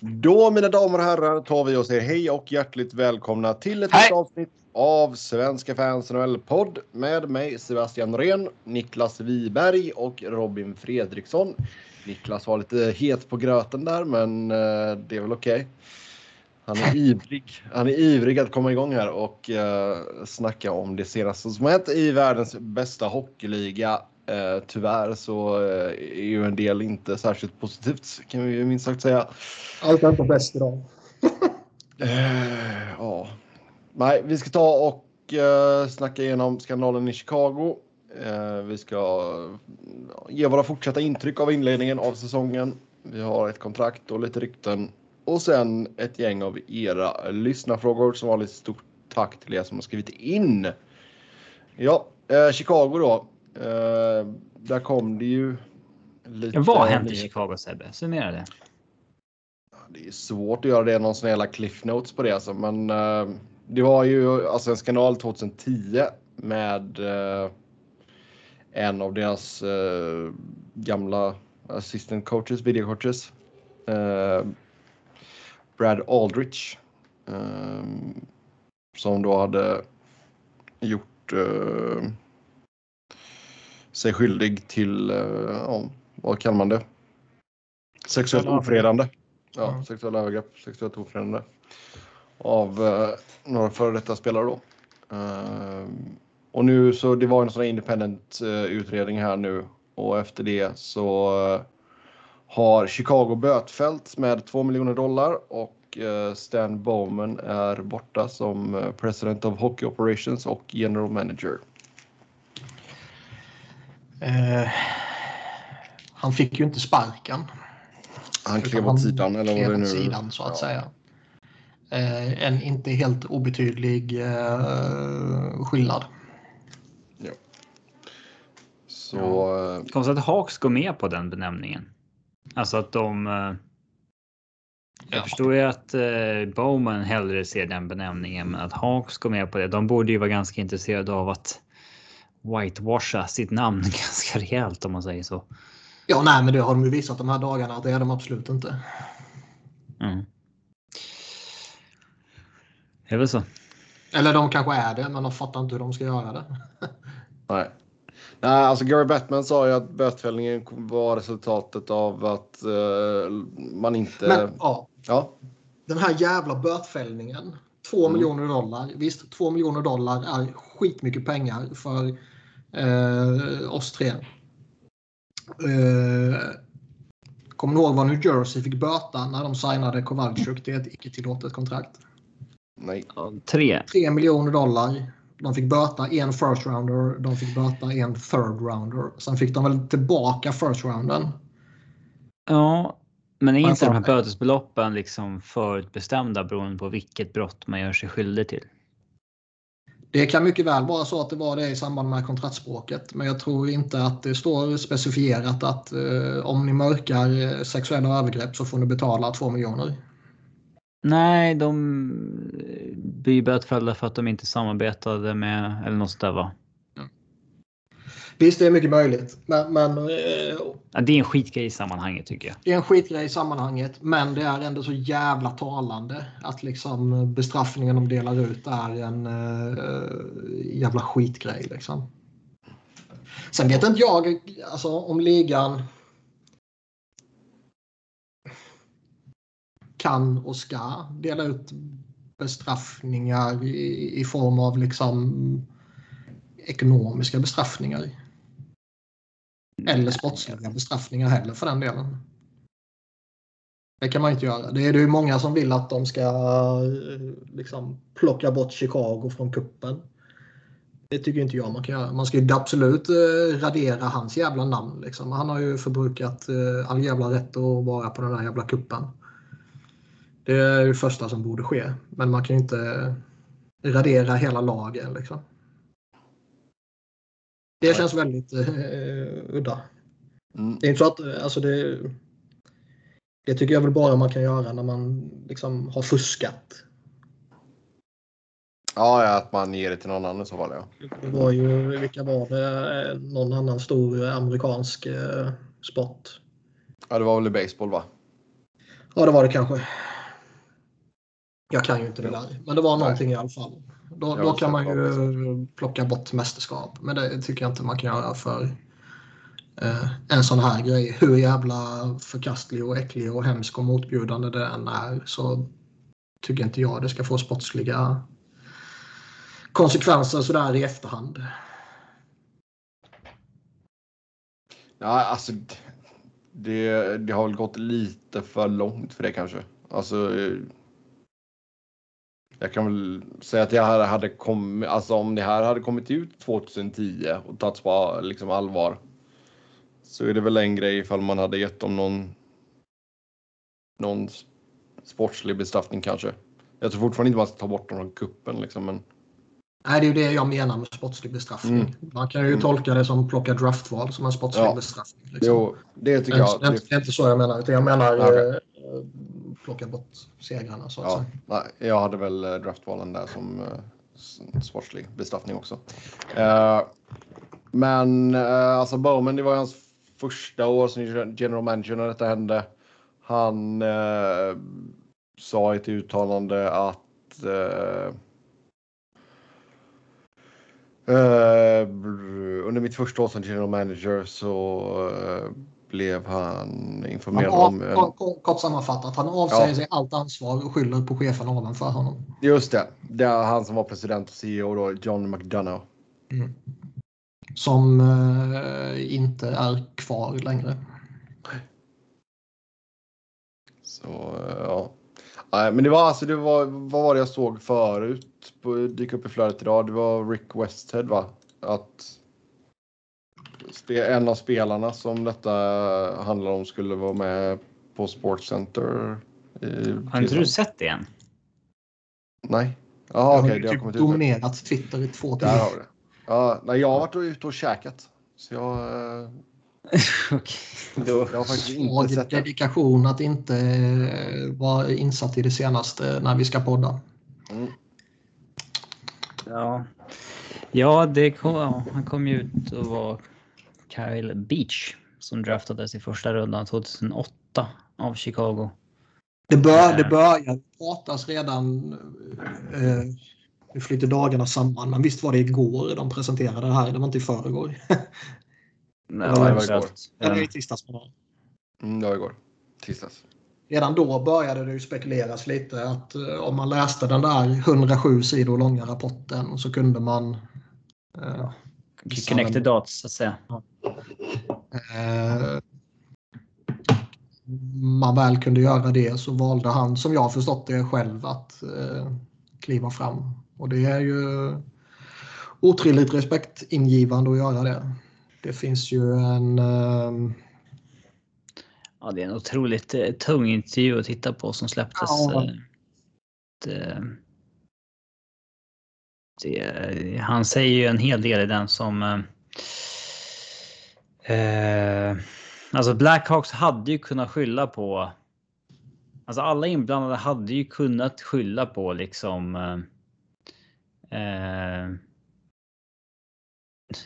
Då mina damer och herrar tar vi och säger hej och hjärtligt välkomna till ett nytt avsnitt av Svenska fans NHL-podd med mig Sebastian Norén, Niklas Wiberg och Robin Fredriksson. Niklas var lite het på gröten där men eh, det är väl okej. Han är ivrig. Han är ivrig att komma igång här och uh, snacka om det senaste som hänt i världens bästa hockeyliga. Uh, tyvärr så uh, är ju en del inte särskilt positivt kan vi minst sagt säga. Allt är inte bäst idag. Eh, Ja. Nej, vi ska ta och uh, snacka igenom skandalen i Chicago. Eh, vi ska ge våra fortsatta intryck av inledningen av säsongen. Vi har ett kontrakt och lite rykten. Och sen ett gäng av era lyssnarfrågor som var lite stort tack till er som har skrivit in. Ja, eh, Chicago då. Eh, där kom det ju lite... Vad hänt i Chicago Sebbe? Summera det. Det är svårt att göra det någon sån jävla cliff notes på det alltså, men eh, det var ju alltså en skandal 2010 med eh, en av deras gamla assistant coaches, video coaches. Brad Aldrich. som då hade gjort sig skyldig till, eh, ja, vad kallar man det? Sexuellt ofredande. Ja, Mm. sexuella övergrepp, sexuellt ofredande. Av eh, några före detta spelare då. Eh, och nu så det var en sån här independent eh, utredning här nu och efter det så eh, har Chicago bötfällt med 2 miljoner dollar och eh, Stan Bowman är borta som President of Hockey Operations och General Manager. Eh, han fick ju inte sparken. Han klev åt sidan eller vad det nu sidan så att Ja. säga. Eh, en inte helt obetydlig eh, skillnad. Så eh, Konstigt att Hawks går med på den benämningen. Alltså att de... eh, Jag Ja. förstår ju att eh, Bowman hellre ser den benämningen, men att Hawks går med på det. De borde ju vara ganska intresserade av att whitewasha sitt namn ganska rejält om man säger så. Ja, nej, men det har de ju visat de här dagarna att det är de absolut inte. Mm. Det är väl så. Eller de kanske är det, men de fattar inte hur de ska göra det. Nej. Nej, alltså Gary Bettman sa ju att bötfällningen var resultatet av att eh, man inte... Men ja, Ja, den här jävla bötfällningen. 2 Mm. miljoner dollar. Visst, 2 miljoner dollar är skitmycket pengar för eh, oss tre. Eh, kommer ni ihåg vad New Jersey fick böta när de signade Kowalczyk till ett icke tillåtet kontrakt? nej. Tre. 3 miljoner dollar. De fick böta en first rounder, de fick böta en third rounder. Sen fick de väl tillbaka first rounden. Ja, men är inte de här bötesbeloppen liksom förutbestämda beroende på vilket brott man gör sig skyldig till? Det kan mycket väl vara så att det var det i samband med kontraktspråket. Men jag tror inte att det står specifierat att eh, om ni mörkar eh, sexuella övergrepp så får ni betala 2 miljoner. Nej, de eh, blir bötfällda för att de inte samarbetade med eller något sånt där va? Visst, det är mycket möjligt. Men, men eh, Ja, det är en skitgrej i sammanhanget tycker jag. det är en skitgrej i sammanhanget. Men det är ändå så jävla talande att liksom bestraffningen de delar ut är en eh, jävla skitgrej. Liksom. Sen vet inte jag alltså, om ligan kan och ska dela ut bestraffningar i, i form av liksom ekonomiska bestraffningar. Mm. Eller sportsliga bestraffningar heller för den delen. Det kan man inte göra. Det är det ju många som vill att de ska eh, liksom, plocka bort Chicago från kuppen. Det tycker inte jag man kan göra. Man ska ju absolut eh, radera hans jävla namn. Liksom. Han har ju förbrukat eh, all jävla rätt att vara på den där jävla kuppen. Det är det första som borde ske. Men man kan ju inte radera hela lagen. Liksom. Det Nej. känns väldigt eh, udda. Mm. Det är inte så att alltså det, det tycker jag väl bara man kan göra när man liksom har fuskat. Ja, ja, att man ger det till någon annan i så fall. Ja. Det var ju, vilka var det? Eh, Någon annan stor amerikansk eh, sport. ja, det var väl i baseball va? Ja, det var det kanske. Jag kan ju inte det där. Men det var någonting i alla fall. Då, då kan man ju plocka bort mästerskap. Men det tycker jag inte man kan göra för eh, en sån här grej. Hur jävla förkastlig och äcklig och hemsk och motbjudande det än är så tycker inte jag det ska få sportsliga konsekvenser sådär i efterhand. Ja, alltså. Det, det har väl gått lite för långt för det kanske. Alltså. Jag kan väl säga att här hade kommit, alltså om det här hade kommit ut 2010 och tagits på liksom allvar. Så är det väl en grej ifall man hade gett dem någon. Någon sportslig bestraffning kanske. Jag tror fortfarande inte man ska ta bort dem från kuppen liksom, men. Nej, det är ju det jag menar med sportslig bestraffning. Mm. Man kan ju Mm. tolka det som plocka draftval som en sportslig Ja. bestraffning. Liksom. Jo, det tycker Men jag. det, är inte, så jag menar. Utan jag menar Okej. eh, plocka bort segrarna så att Ja, säga. nej, jag hade väl eh, draftvalen där som eh, sportslig bestraffning också. Eh, men alltså Bowman, det var hans första år som general manager när detta hände. Han eh, sa i ett uttalande att eh, eh, under mitt första år som general manager så blev han Han informerad av, om kort- Kort sammanfattat, han avsäger Ja. sig allt ansvar och skyller på chefen ovanför honom. Just det. Det är han som var president och CEO då, John McDonough. Som eh, inte är kvar längre. Så eh, ja. Nej, men det var alltså, det var, vad var det jag såg förut? På, dyka upp i flödet idag. Det var Rick Westhead va? Att en av spelarna som detta handlar om skulle vara med på Sportscenter. i Har inte du sett det än? Nej. Jag Jaha har det har typ kommit ut. dominerat Twitter i två Där timmar. har det. Ja, nej, jag har varit ute och käkat. Så jag, eh, Okej. jag har faktiskt inte Svag sett det. dedikation att inte eh, vara insatt i det senaste när vi ska podda. Mm. Ja, ja, det kom, ja han kom ju ut och var Kyle Beach som draftades i första rundan 2008 av Chicago. Det, bör, det börjar pratas redan. Eh, nu flyter dagarna samman, men visst var det igår de presenterade det här. Det var inte i förrgår. Ja, det var igår. Eller eh, i tisdags. Mm, det var igår. Tisdags. Redan då började det ju spekuleras lite att eh, om man läste den där 107 sidor långa rapporten så kunde man eh, Connected dots så att säga. eh, man väl kunde göra det så valde han, som jag förstått det själv, att eh, kliva fram. Och det är ju otroligt respektingivande att göra det. Det finns ju en... Eh, Ja, det är en otroligt eh, tung intervju att titta på som släpptes. Ja. eh, Det, det, eh, han säger ju en hel del i den som... Eh, eh, alltså Blackhawks hade ju kunnat skylla på... Alltså alla inblandade hade ju kunnat skylla på liksom... Eh, eh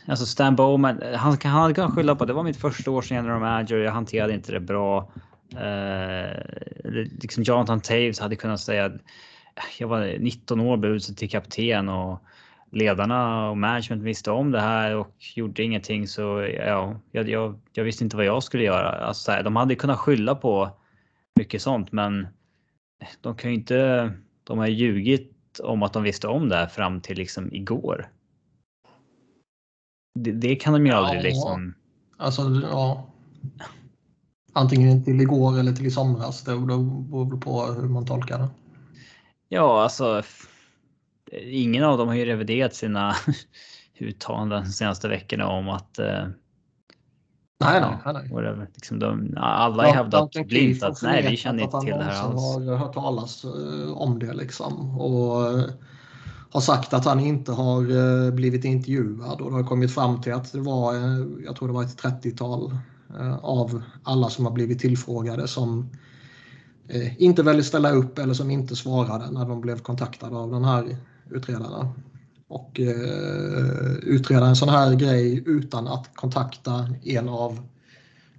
Alltså Stan Bowman, han, han hade kunnat skylla på att det var mitt första år som general manager, jag hanterade inte det bra. Eh, liksom Jonathan Taves hade kunnat säga jag var 19 år, blev utsedd till kapten och ledarna och management visste om det här och gjorde ingenting så ja, jag, jag, jag visste inte vad jag skulle göra. Alltså, här, de hade kunnat skylla på mycket sånt men de kan ju inte, de har ljugit om att de visste om det här fram till liksom igår. Det, det kan de ju aldrig Ja. liksom. alltså, ja. Antingen till igår eller till i somras. Det beror på hur man tolkar det. Ja, alltså. Ingen av dem har ju reviderat sina uttalanden de senaste veckorna om att. Eh, Nej, Ja. nej, nej. whatever, liksom de, alla har hävdat Duncan blint att nej, vi känner inte till det här alls. har hört talas eh, om det liksom. Och eh, har sagt att han inte har eh, blivit intervjuad och det har kommit fram till att det var, eh, jag tror det var ett 30-tal eh, av alla som har blivit tillfrågade som eh, inte ville ställa upp eller som inte svarade när de blev kontaktade av den här utredaren. Och eh, utreda en sån här grej utan att kontakta en av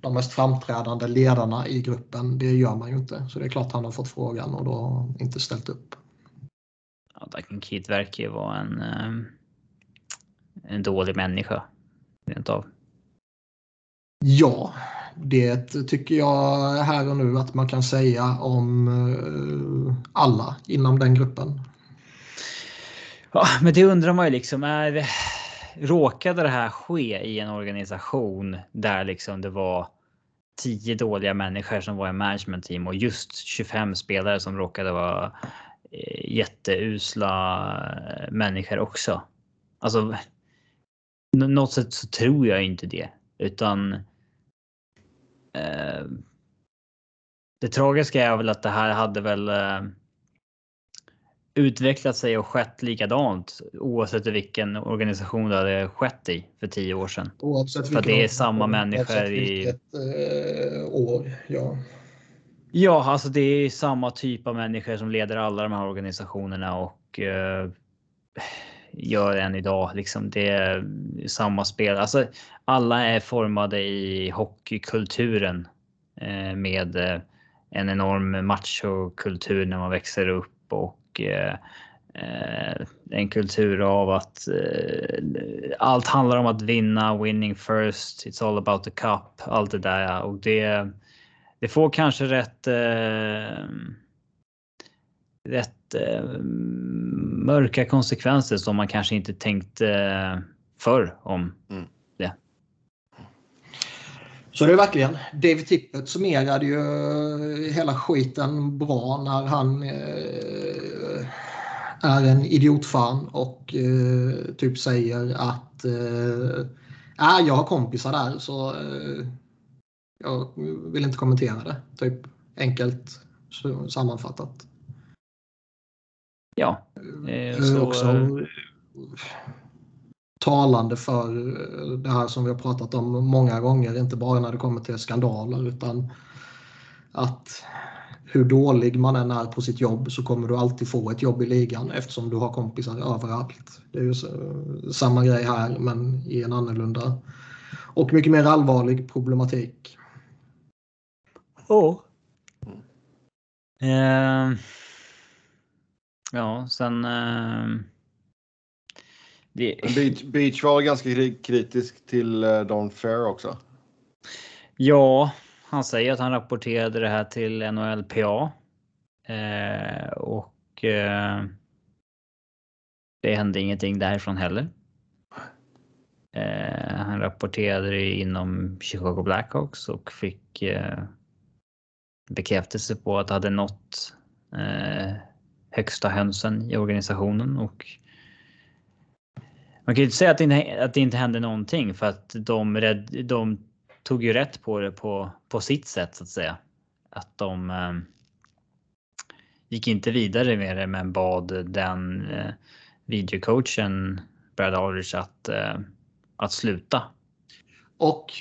de mest framträdande ledarna i gruppen. Det gör man ju inte. Så det är klart han har fått frågan och då inte ställt upp. Ja, Duncan Keith verkar ju vara en, eh, en dålig människa. Rent av. Ja, det tycker jag här och nu att man kan säga om eh, alla inom den gruppen. Ja, men det undrar man ju liksom. Är, råkade det här ske i en organisation där liksom det var tio dåliga människor som var i management team och just 25 spelare som råkade vara eh, jätteusla eh, människor också. Alltså. Något sätt så tror jag inte det utan. Eh, det tragiska är väl att det här hade väl. Eh, utvecklat sig och skett likadant oavsett vilken organisation det hade skett i för tio år sedan. Oavsett för det är samma människor i... Vilket, eh, år, ja. Ja, alltså det är samma typ av människor som leder alla de här organisationerna och eh, gör än idag. Liksom det är samma spel. Alltså alla är formade i hockeykulturen eh, med eh, en enorm machokultur när man växer upp och eh, eh, en kultur av att eh, allt handlar om att vinna, winning first, it's all about the cup, allt det där. Och det, det får kanske rätt eh, rätt eh, mörka konsekvenser som man kanske inte tänkte eh, förr om. Mm. Så det är verkligen. David Tippett summerade ju hela skiten bra när han eh, är en idiotfan och eh, typ säger att eh, äh, jag har kompisar där så eh, jag vill inte kommentera det. Typ enkelt sammanfattat. Ja. Eh, så, också, talande för det här som vi har pratat om många gånger, inte bara när det kommer till skandaler utan att hur dålig man än är på sitt jobb så kommer du alltid få ett jobb i ligan eftersom du har kompisar överallt. Det är ju samma grej här men i en annorlunda och mycket mer allvarlig problematik. Oh. Uh, ja, sen uh det... Beach, Beach var ganska kritisk till eh, Don Fair också. Ja, han säger att han rapporterade det här till NHLPA. Eh, och eh, det hände ingenting därifrån heller. Eh, han rapporterade det inom Chicago Blackhawks och fick eh, bekräftelse på att det hade nått eh, högsta hönsen i organisationen och man kan ju inte säga att det inte, att det inte hände någonting för att de, red, de tog ju rätt på det på, på sitt sätt så att säga. Att de eh, gick inte vidare med det men bad den eh, videocoachen Brad Aldrich att, eh, att sluta. Och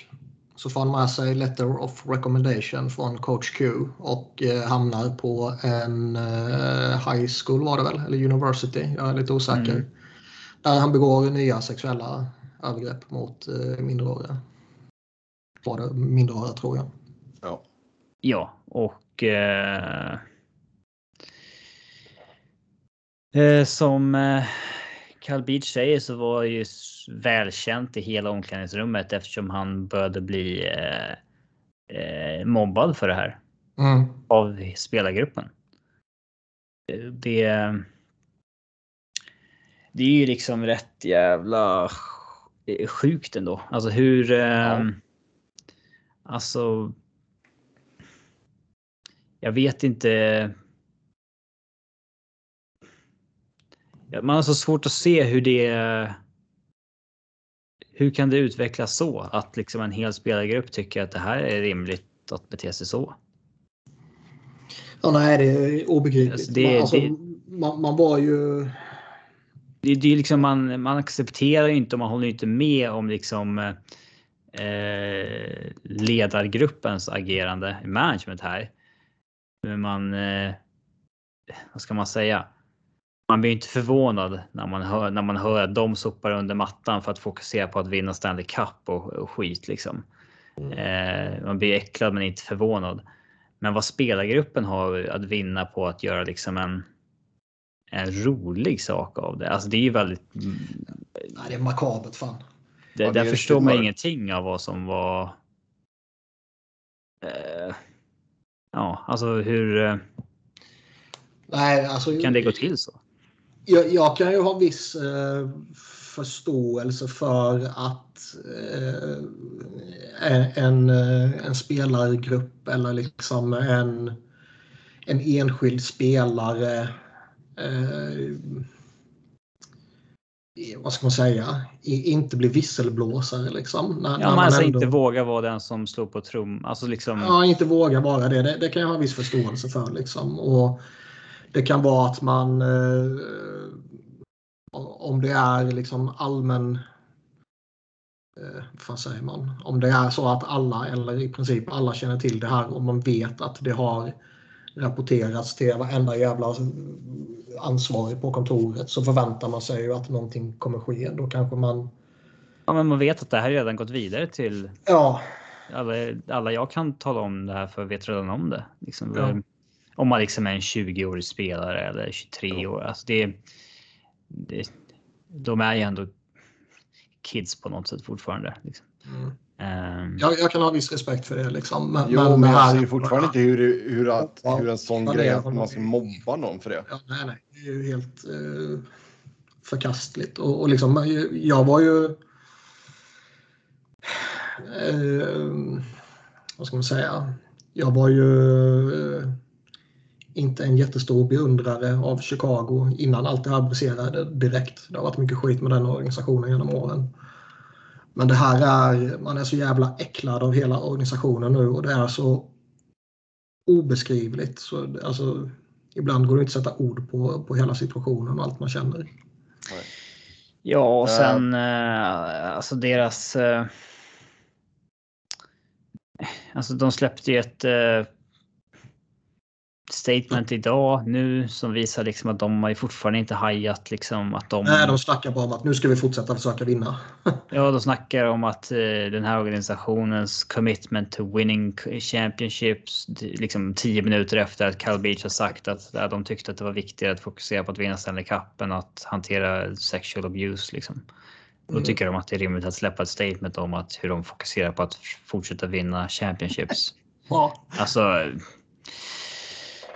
så får han med sig letter of recommendation från coach Q och eh, hamnar på en eh, high school var det väl, eller university. Jag är lite osäker. Mm. Där han begår nya sexuella övergrepp mot eh, minderåriga. Var det minderåriga tror jag. Ja. Ja, och eh, eh, som Carl Beach säger så var ju välkänt i hela omklädningsrummet eftersom han började bli eh, eh mobbad för det här. Mm. Av spelargruppen. Det det är ju liksom rätt jävla sjukt ändå. Alltså hur... Eh, alltså. Jag vet inte. Man har så svårt att se hur det. Hur kan det utvecklas så att liksom en hel spelargrupp tycker att det här är rimligt att bete sig så? Ja, nej, det är obegripligt. Alltså det, alltså, det... Man, man, var ju det, det är liksom man, man accepterar inte och man håller inte med om liksom eh, ledargruppens agerande i management här. Men man, eh, vad ska man säga? Man blir inte förvånad när man hör när man hör att de sopar under mattan för att fokusera på att vinna Stanley Cup och, och skit liksom. Eh, man blir äcklad men inte förvånad. Men vad spelargruppen har att vinna på att göra liksom en en rolig sak av det. Alltså det är ju väldigt. Nej, det är makabert fan. Det, Ja, det där är förstår man ingenting av vad som var. Eh, ja, alltså hur eh, Nej, alltså, kan det gå till så? Jag, jag kan ju ha viss eh, förståelse för att eh, en, eh, en spelargrupp eller liksom en, en enskild spelare eh, vad ska man säga, inte blir visselblåsare liksom. När, när Ja, man alltså ändå- inte vågar vara den som slår på trum. Alltså liksom. Ja, inte våga vara det. det. Det kan jag ha viss förståelse för. Liksom. Och det kan vara att man, eh, om det är liksom allmän, eh, vad säger man? Om det är så att alla, eller i princip alla känner till det här och man vet att det har rapporterats till varenda jävla ansvarig på kontoret så förväntar man sig ju att någonting kommer ske. Då kanske man, Ja, men man vet att det här redan gått vidare till ja, alla, alla jag kan tala om det här för vet redan om det. Liksom, Ja. Om man liksom är en 20-årig spelare eller 23 år. Alltså det, det, de är ju ändå kids på något sätt fortfarande. Liksom. mm. Ehm, jag, jag kan ha viss respekt för det. Liksom. Men, Jo, men, det jag här- ser ju fortfarande inte hur, hur, att, Ja, hur en sån grej att man ska mobba någon för det. Ja, nej, nej. Det är ju helt eh, förkastligt. Och, och liksom, jag var ju... Eh, vad ska man säga? Jag var ju eh, inte en jättestor beundrare av Chicago innan allt det här briserade direkt. Det har varit mycket skit med den organisationen genom åren. Men det här är, man är så jävla äcklad av hela organisationen nu och det är så obeskrivligt. Så, alltså, ibland går det inte att sätta ord på, på hela situationen och allt man känner. Ja, och sen eh, alltså deras. Eh, alltså de släppte ju ett eh, statement idag nu som visar liksom att de har ju fortfarande inte hajat liksom att de. Nej, de snackar bara om att nu ska vi fortsätta försöka vinna. Ja, de snackar om att eh, den här organisationens commitment to winning championships liksom tio minuter efter att Cal Beach har sagt att ja, de tyckte att det var viktigare att fokusera på att vinna Stanley Cup än att hantera sexual abuse liksom. Då Mm. tycker de att det är rimligt att släppa ett statement om att hur de fokuserar på att fortsätta vinna championships. Ja, Alltså.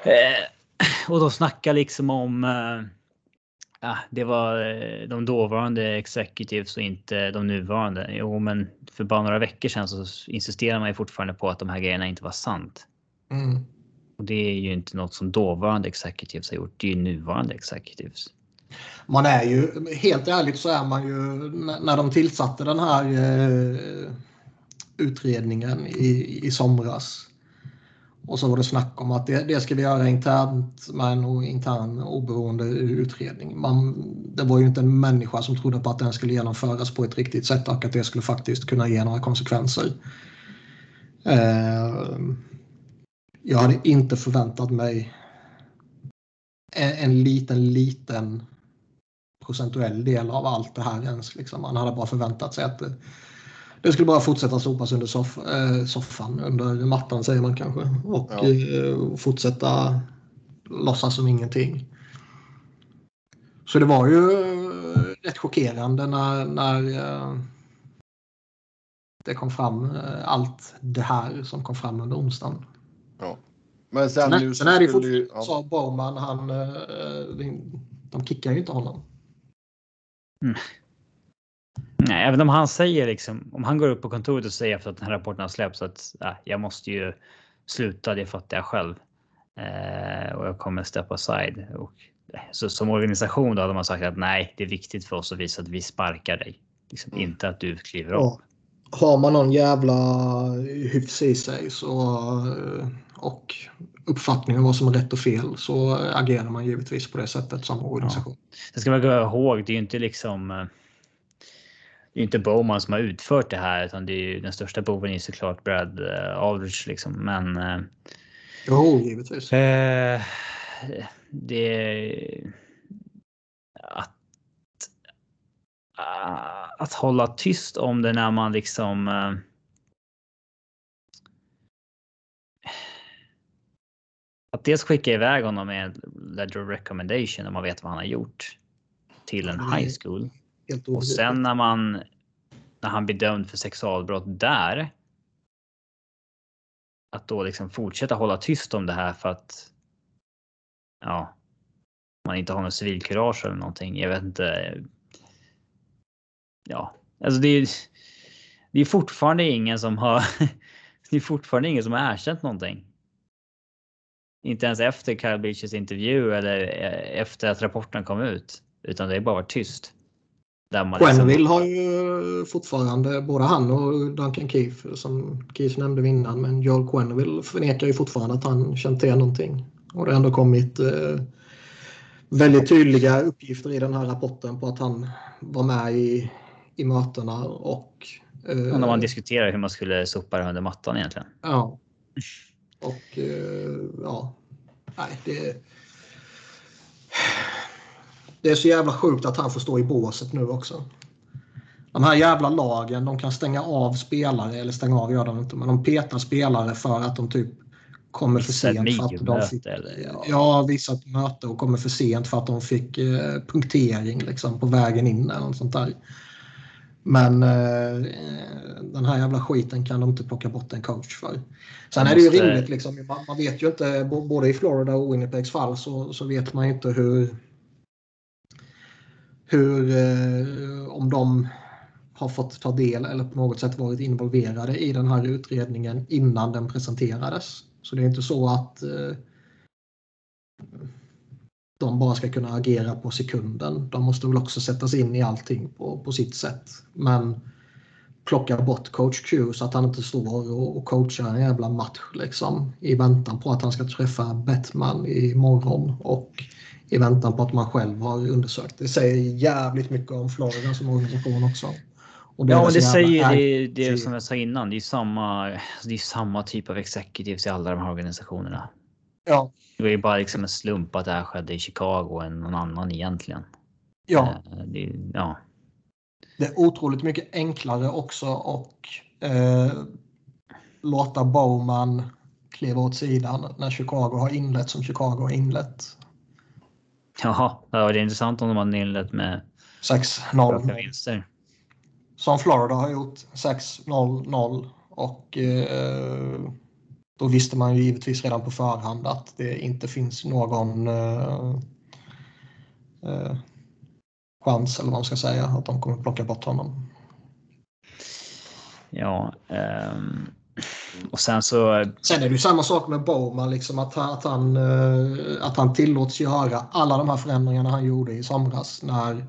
Eh, och de snackar liksom om. Eh, ja, det var eh, de dåvarande executives och inte de nuvarande. Jo, men för bara några veckor sedan så insisterar man ju fortfarande på att de här grejerna inte var sant. mm. Och det är ju inte något som dåvarande executives har gjort. Det är ju nuvarande executives. Man är ju, helt ärligt så är man ju, när när de tillsatte den här eh, utredningen i, i somras. Och så var det snack om att det, det ska vi göra internt med en intern oberoende utredning. Man, det var ju inte en människa som trodde på att den skulle genomföras på ett riktigt sätt och att det skulle faktiskt kunna ge några konsekvenser. Eh, jag hade inte förväntat mig en, en liten, liten procentuell del av allt det här ens. Liksom. Man hade bara förväntat sig att det, det skulle bara fortsätta sopas under soff, eh, soffan, under mattan säger man kanske. Och Ja. eh, fortsätta låtsas som ingenting. Så det var ju eh, rätt chockerande när, när det kom fram allt det här som kom fram under onsdagen. Men sen, Sen, nu sen är det ju fortfarande så Bowman, han, de kickar ju inte honom. Nej, även om han säger liksom om han går upp på kontoret och säger efter att den här rapporten har släppts att äh, jag måste ju sluta. Det fattar jag själv eh, och jag kommer step aside. Och, eh, så som organisation då hade man sagt att nej, det är viktigt för oss att visa att vi sparkar dig, liksom, Mm. inte att du kliver av. Ja. Har man någon jävla hyfs i sig så, eh, och uppfattning om vad som är rätt och fel så agerar man givetvis på det sättet som organisation. Sen ska man gå ihåg, det är ju inte liksom det är inte Bowman som har utfört det här utan det är ju den största boven är såklart Brad eh, Aldrich liksom. Men. Eh, jo, givetvis. Eh, det. Att. Ah, att hålla tyst om det när man liksom. Eh, att dels skicka iväg honom med en letter of recommendation om man vet vad han har gjort till en mm. high school. Helt Och sen när man när han blir dömd för sexualbrott där. Att då liksom fortsätta hålla tyst om det här för att. Ja. Man inte har någon civilkurage eller någonting. Jag vet inte. Ja, alltså det är. Det är fortfarande ingen som har. Det är fortfarande ingen som har erkänt någonting. Inte ens efter Kyle Beaches intervju eller eh, efter att rapporten kom ut. Utan det är bara varit tyst. Quenneville liksom... har ju fortfarande, både han och Duncan Keith, som Keith nämnde innan, men Joel Quenneville förnekar ju fortfarande att han känt till någonting. Och det har ändå kommit eh, väldigt tydliga uppgifter i den här rapporten på att han var med i, i mötena och... Eh, och när man diskuterar hur man skulle sopa det under mattan egentligen. Ja. Och eh, ja, nej det det är så jävla sjukt att han får stå i båset nu också. De här jävla lagen, de kan stänga av spelare, eller stänga av gör de inte, men de petar spelare för att de typ kommer för sent. För att de fick, ja. ja, vissa möte och kommer för sent för att de fick eh, punktering liksom, på vägen in eller något sånt där. Men eh, den här jävla skiten kan de inte plocka bort en coach för. Sen är det ju rimligt, liksom, man, man, vet ju inte, både i Florida och Winnipegs fall så, så vet man ju inte hur hur, eh, om de har fått ta del eller på något sätt varit involverade i den här utredningen innan den presenterades. Så det är inte så att eh, de bara ska kunna agera på sekunden. De måste väl också sätta sig in i allting på, på sitt sätt. Men plocka bort coach Q så att han inte står och, och coachar en jävla match liksom i väntan på att han ska träffa Batman imorgon och i väntan på att man själv har undersökt. Det säger jävligt mycket om Florida som organisation också. Och ja, men det säger det, det som jag sa innan. Det är samma. Det är samma typ av executives i alla de här organisationerna. Ja. Det ju bara liksom en slump att det här skedde i Chicago än någon annan egentligen. Ja. Eh, det, ja. Det är otroligt mycket enklare också och eh, låta Bowman kliva åt sidan när Chicago har inlett som Chicago har inlett. Jaha, det är intressant om de hade inlett med 6-0. vinster. Som Florida har gjort 6-0-0 och eh, då visste man ju givetvis redan på förhand att det inte finns någon eh, eh, chans eller vad man ska säga att de kommer plocka bort honom. Ja, um, och sen så... Sen är det ju samma sak med Bowman, liksom att, att, han, eh, att han tillåts göra alla de här förändringarna han gjorde i somras när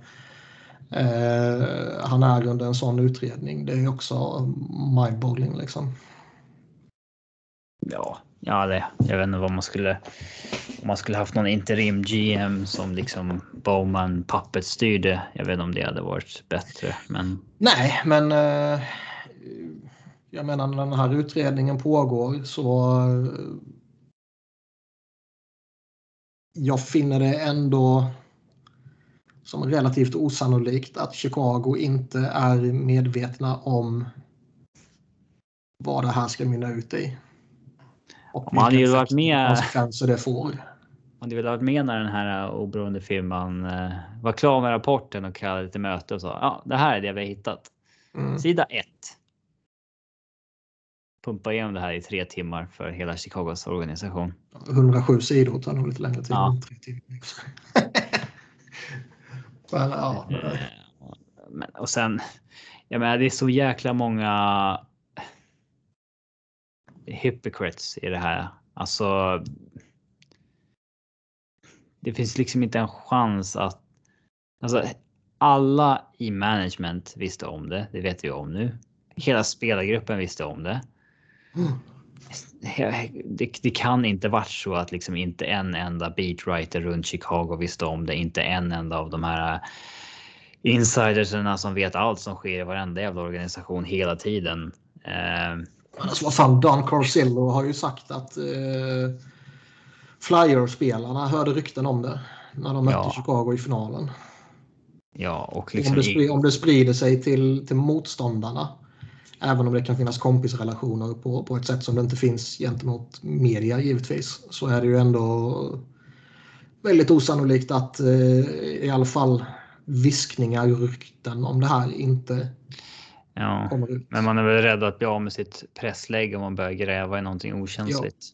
eh, han är under en sån utredning. Det är också mindboggling liksom. Ja, ja det, jag vet inte vad man skulle... Om man skulle haft någon interim GM som liksom Bowman pappet styrde. Jag vet inte om det hade varit bättre, men... Nej, men... Eh, jag menar när den här utredningen pågår så eh, jag finner det ändå som relativt osannolikt att Chicago inte är medvetna om vad det här ska mynna ut i. Och man hade ju varit med. konsekvenser det får. Man hade väl varit med när den här oberoende firman eh, var klar med rapporten och kallade till möte och sa ja, det här är det vi har hittat. Mm. Sida 1 pumpa igenom det här i tre timmar för hela Chicagos organisation. 107 sidor tar nog lite längre tid. Ja. Tre timmar. Men, ja. Eh, men, och sen, jag menar, det är så jäkla många hypocrites i det här. Alltså. Det finns liksom inte en chans att. Alltså, alla i management visste om det. Det vet vi om nu. Hela spelargruppen visste om det. Det, det, kan inte varit så att liksom inte en enda beatwriter runt Chicago visste om det. Inte en enda av de här insiderserna som vet allt som sker i varenda jävla organisation hela tiden. Eh, alltså, vad fan, Don Corsillo har ju sagt att eh, Flyers-spelarna hörde rykten om det när de mötte ja. Chicago i finalen. Ja, och liksom om, det sprider, om det sprider sig till, till motståndarna även om det kan finnas kompisrelationer på, på ett sätt som det inte finns gentemot media givetvis, så är det ju ändå väldigt osannolikt att eh, i alla fall viskningar och rykten om det här inte Ja, men man är väl rädd att bli av med sitt presslägg om man börjar gräva i någonting okänsligt.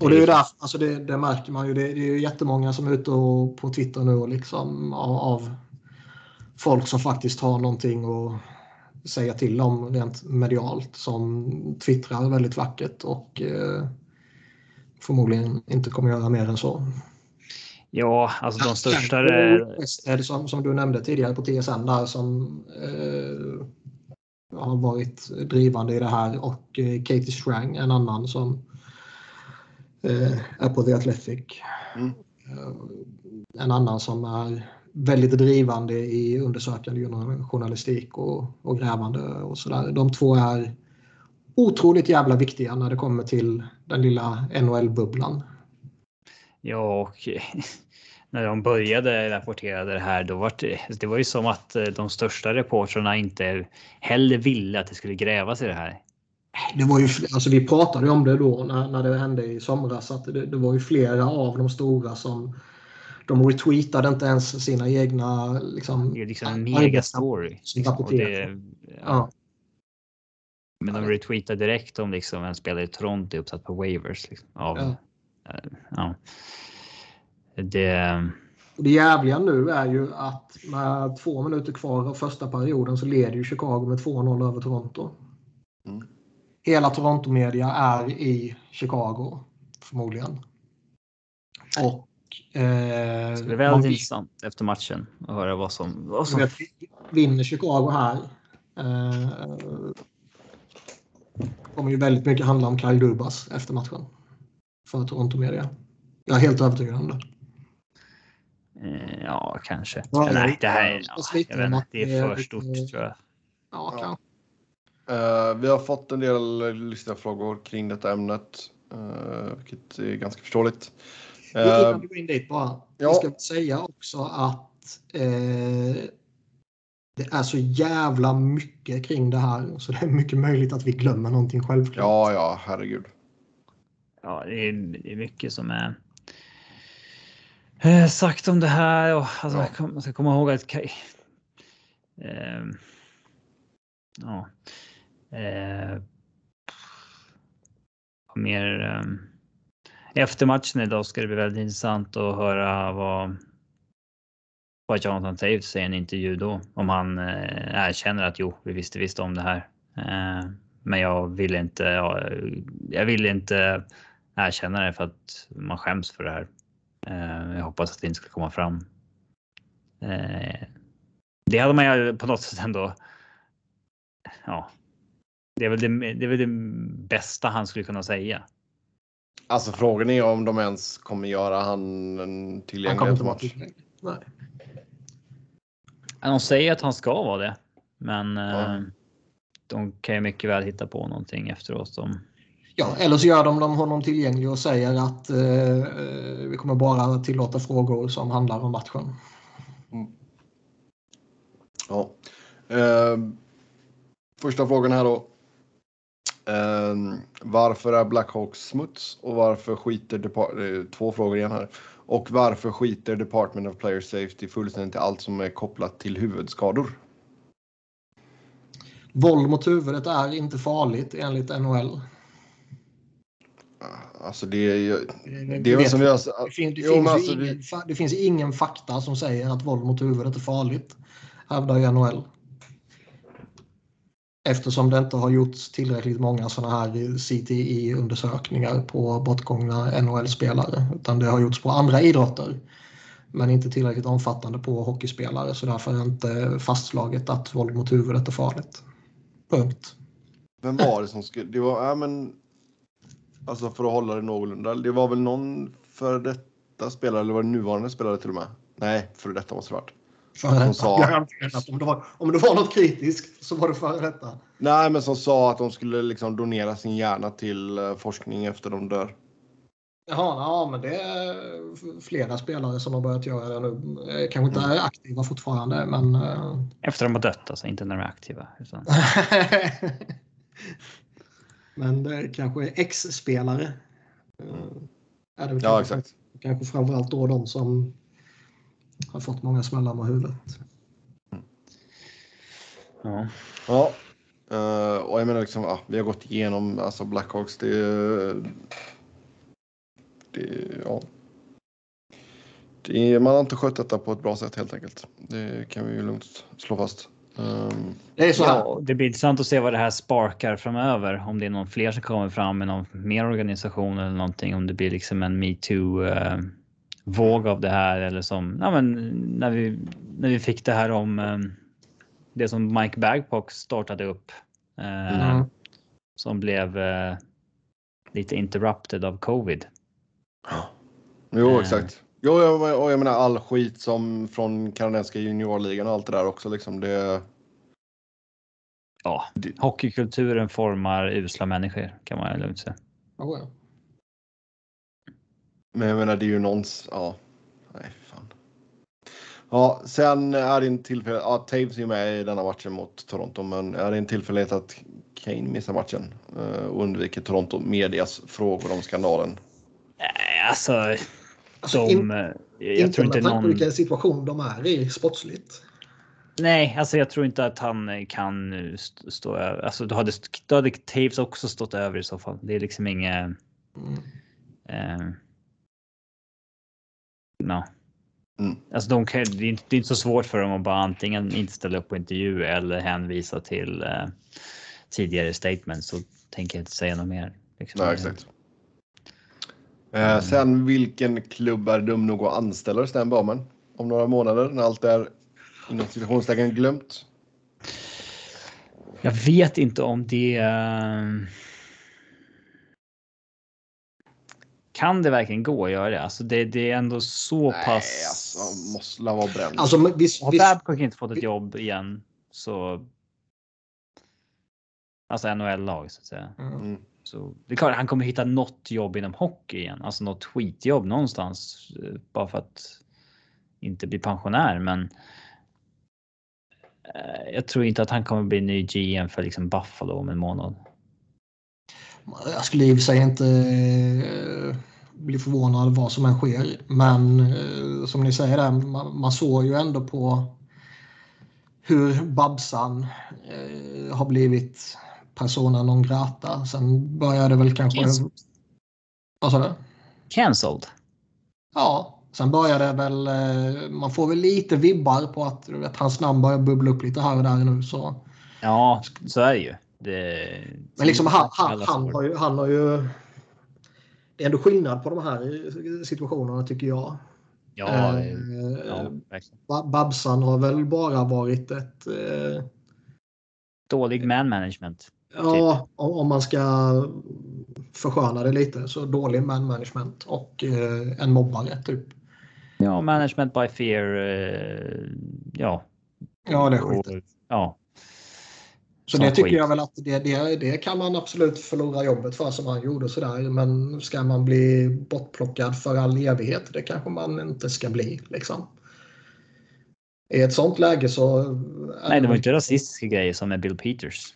Och det är ju där, alltså det, det märker man ju. Det, det är ju jättemånga som är ute och, på Twitter nu och liksom av, av folk som faktiskt har någonting att säga till om rent medialt som twittrar väldigt vackert och eh, förmodligen inte kommer göra mer än så. Ja, alltså de största... Är som, som du nämnde tidigare på TSN där som eh, har varit drivande i det här och eh, Katie Strang, en annan som eh, är på The Athletic. Mm. Eh, en annan som är väldigt drivande i undersökande journalistik och, och grävande och sådär. De två är otroligt jävla viktiga när det kommer till den lilla NHL-bubblan. Ja, och när de började rapportera det här, då var det, det var ju som att eh, de största reportrarna inte heller ville att det skulle grävas i det här. Det var ju, alltså vi pratade om det då när, när det hände i somras att det, det var ju flera av de stora som de retweetade inte ens sina egna liksom, Det är liksom en megastory. Liksom, ja. Ja. Men de retweetar direkt om liksom en spelare i Toronto är uppsatt på waivers. Liksom, av, Ja. eh, ja. Det, det jävliga nu är ju att med två minuter kvar av första perioden så leder ju Chicago med 2-0 över Toronto. Mm. Hela Toronto-media är i Chicago förmodligen. Och eh, det är man väldigt vet- intressant efter matchen att höra vad som... Vad man som vet, vinner Chicago här eh, kommer ju väldigt mycket handla om Kyle Dubas efter matchen. För Toronto-media. Jag är helt övertygad om det. Eh, ja, kanske. Ja, Nej, det här är, jag ja, jag vet det är för stort tror jag. Ja, kanske. Eh, vi har fått en del lyssnarfrågor kring detta ämnet, uh, vilket är ganska förståeligt. Eh, Innan vi går in dit bara. ja. Vi ska säga också att eh, det är så jävla mycket kring det här så det är mycket möjligt att vi glömmer någonting självklart. ja, ja, herregud. Ja, det är, det är mycket som är eh, sagt om det här och alltså, Ja. jag man ska komma ihåg att eh, ja, eh, mer eh, efter matchen idag ska det bli väldigt intressant att höra vad vad Jonathan Taves säger i en intervju då. Om han eh, erkänner att jo, vi visste visst om det här. Eh, men jag vill inte. Ja, jag vill inte erkänna det för att man skäms för det här. Eh, jag hoppas att det inte ska komma fram. Eh, det hade man ju på något sätt ändå. Ja, det är väl det, det, är väl det bästa han skulle kunna säga. Alltså frågan är om de ens kommer göra han Han tillgänglig kommer efter inte match. Nej. De säger att han ska vara det, men Ja. eh, de kan ju mycket väl hitta på någonting efteråt som Ja, eller så gör de honom tillgänglig och säger att eh, eh, vi kommer bara tillåta frågor som handlar om matchen. Ja. Eh, första frågan här då. Eh, varför är Blackhawks smuts och varför skiter eh, två frågor igen här. Och varför skiter Department of Player Safety fullständigt i allt som är kopplat till huvudskador? Våld mot huvudet är inte farligt enligt NHL. Alltså det. Det, Det är väl som vi har... det, fin- det, Jo, finns alltså, ingen, det finns ingen fakta som säger att våld mot huvudet är farligt, hävdar ju NHL. Eftersom det inte har gjorts tillräckligt många sådana här CTI-undersökningar på bortgångna NHL-spelare. Utan det har gjorts på andra idrotter. Men inte tillräckligt omfattande på hockeyspelare. Så därför är det inte fastslaget att våld mot huvudet är farligt. Punkt. Vem var det som skulle... Det var... Ja, men... Alltså för att hålla det någorlunda. Det var väl någon för detta spelare, eller var det nuvarande spelare till och med? Nej, för detta måste det varit. Före detta. sa- Garanterat. Om det, var, om det var något kritiskt så var det före detta. Nej, men som sa att de skulle liksom donera sin hjärna till eh, forskning efter de dör. Jaha, ja, men det är flera spelare som har börjat göra det nu. Eh, Kanske inte är aktiva fortfarande, men... eh, efter de har dött, alltså inte när de är aktiva. Utan, Men det kanske är ex-spelare. Eh, Är det Ja, kanske, exakt. kanske framförallt då de som har fått många smällar med huvudet. Ja. Ja. Eh, och jag menar liksom, ja, vi har gått igenom alltså Blackhawks. Det, det ja. Det, man har inte skött detta på ett bra sätt helt enkelt. Det kan vi ju lugnt slå fast. Um, Det är så. Ja, det blir intressant att se vad det här sparkar framöver. Om det är någon fler som kommer fram med någon mer organisation eller någonting. Om det blir liksom en metoo eh, våg av det här eller som ja, men när vi när vi fick det här om eh, det som Mike Bagpock startade upp. Eh, Mm. Som blev eh, lite interrupted av covid. jo, exakt. Jo, jag, och jag menar all skit som från kanadensiska juniorligan och allt det där också liksom. Det, Ja, hockeykulturen formar usla människor kan man lugnt säga. Oh, ja. men jag menar det är ju någons, ja. Nej, fan. Ja, sen är det en tillfälle, ja, Taves är ju med i denna matchen mot Toronto, men är det en tillfällighet att Kane missar matchen eh, och undviker Toronto medias frågor om skandalen? Nej, alltså. Alltså, de, in- eh, jag inte tror inte med någon. vilken situation de är i sportsligt. Nej, alltså jag tror inte att han eh, kan eh, st- stå över. Alltså då hade, då hade Taves också stått över i så fall. Det är liksom inget. Mm. Eh, no. Mm. Alltså de kan, det, är inte, det är inte så svårt för dem att bara antingen inte ställa upp på intervju eller hänvisa till eh, tidigare statements. Så tänker jag inte säga något mer. Liksom. Nej, exakt. Eh, sen vilken klubb är dum nog att anställa Stan Bowman om några månader när allt är inom citationstecken glömt? Jag vet inte om det. eh, Kan det verkligen gå att göra det? Alltså det, det är ändå så Nej, pass. alltså måste la vara bränd. Alltså, men visst, Har Babcock inte fått ett jobb igen så. Alltså NHL-lag så att säga. Mm. Så det är klart han kommer hitta något jobb inom hockey igen, alltså något skitjobb någonstans eh, bara för att inte bli pensionär. Men. Eh, jag tror inte att han kommer bli ny GM för liksom Buffalo om en månad. Jag skulle i och för sig inte eh, bli förvånad vad som än sker. Men som ni säger där, man, man såg ju ändå på hur Babsan eh, har blivit persona non grata. Sen började väl kanske... Cancelled. Vad sa du? Cancelled. Ja, sen började väl... eh, Man får väl lite vibbar på att du vet, hans namn börjar bubbla upp lite här och där nu. Så. Ja, så är det ju. Det, Men liksom han, han, han, har ju, han har ju... Det är ändå skillnad på de här situationerna tycker jag. Ja, Eh, ja, Babsan har väl bara varit ett... Eh, Dålig man management. Ja, om, om man ska försköna det lite så dålig man management och eh, en mobbare typ. Ja, management by fear. eh, ja. Ja, det är skit. Ja, Så Som det tycker skit. jag väl att det, det, det kan man absolut förlora jobbet för som han gjorde sådär. Men ska man bli bortplockad för all evighet? Det kanske man inte ska bli liksom. I ett sånt läge så... är nej, det var inte rasistiska grejer som med Bill Peters.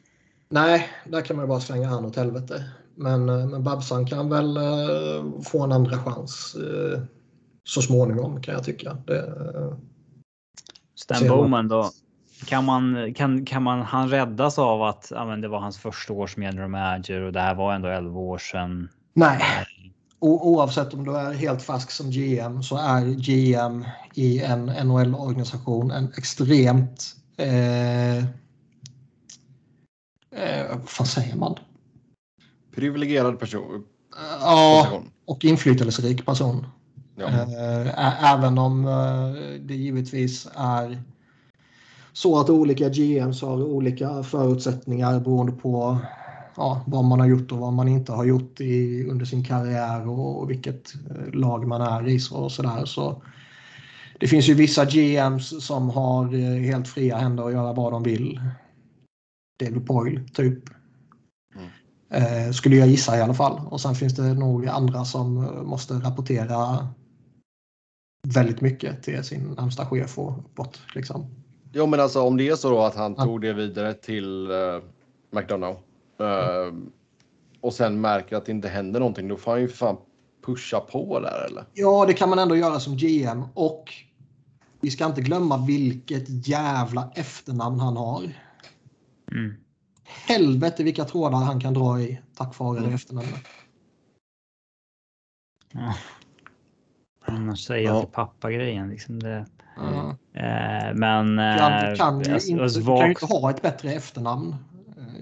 Nej, där kan man bara slänga han åt helvete. Men, eh, men Babsan kan väl eh, få en andra chans eh, så småningom kan jag tycka. Det, Stan. Bowman då. Kan man, kan, kan man han räddas av att ja, men det var hans första år som general manager och det här var ändå 11 år sedan? nej, o, oavsett om du är helt färsk som GM så är GM i en NHL-organisation en extremt... Eh, eh, vad säger man? Privilegierad person. Ja, och inflytelserik person. Ja. Eh, Även om eh, det givetvis är så att olika GMs har olika förutsättningar beroende på ja, vad man har gjort och vad man inte har gjort i, under sin karriär och, och vilket eh, lag man är i. Så, och sådär. Så det finns ju vissa GMs som har eh, helt fria händer att göra vad de vill. David Poyle, typ. Eh, skulle jag gissa i alla fall. Och sen finns det nog andra som eh, måste rapportera väldigt mycket till sin närmsta chef och uppåt. Liksom. Jo, men alltså om det är så då att han Ja. tog det vidare till uh, McDonough eh, och sen märker att det inte händer någonting, då får han ju fan pusha på där eller? Ja, det kan man ändå göra som GM och vi ska inte glömma vilket jävla efternamn han har. Mm. Helvete vilka trådar han kan dra i tack vare Mm. det efternamnet. Ja. Annars säger Ja. jag till pappa-grejen. Liksom det, Mm. eh, men... Han eh, kan ju alltså, inte, alltså, du kan ju inte ha ett bättre efternamn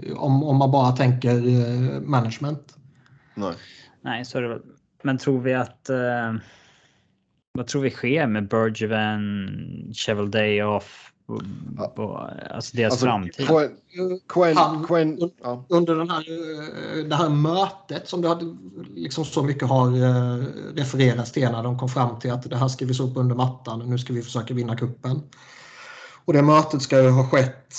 eh, om, om man bara tänker eh, management. Nej. Nej, så är det väl. Men tror vi att... Eh, vad tror vi sker med Bergevin, Cheval Day off? Ja. och, alltså deras Alltså, framtid. Quen, Quen, Han- Quen, ja. Under den här, eh, det här mötet som det hade, liksom så mycket har eh, refererats till när de kom fram till att det här ska vi så upp under mattan. Nu ska vi försöka vinna kuppen. Och det mötet ska ju ha skett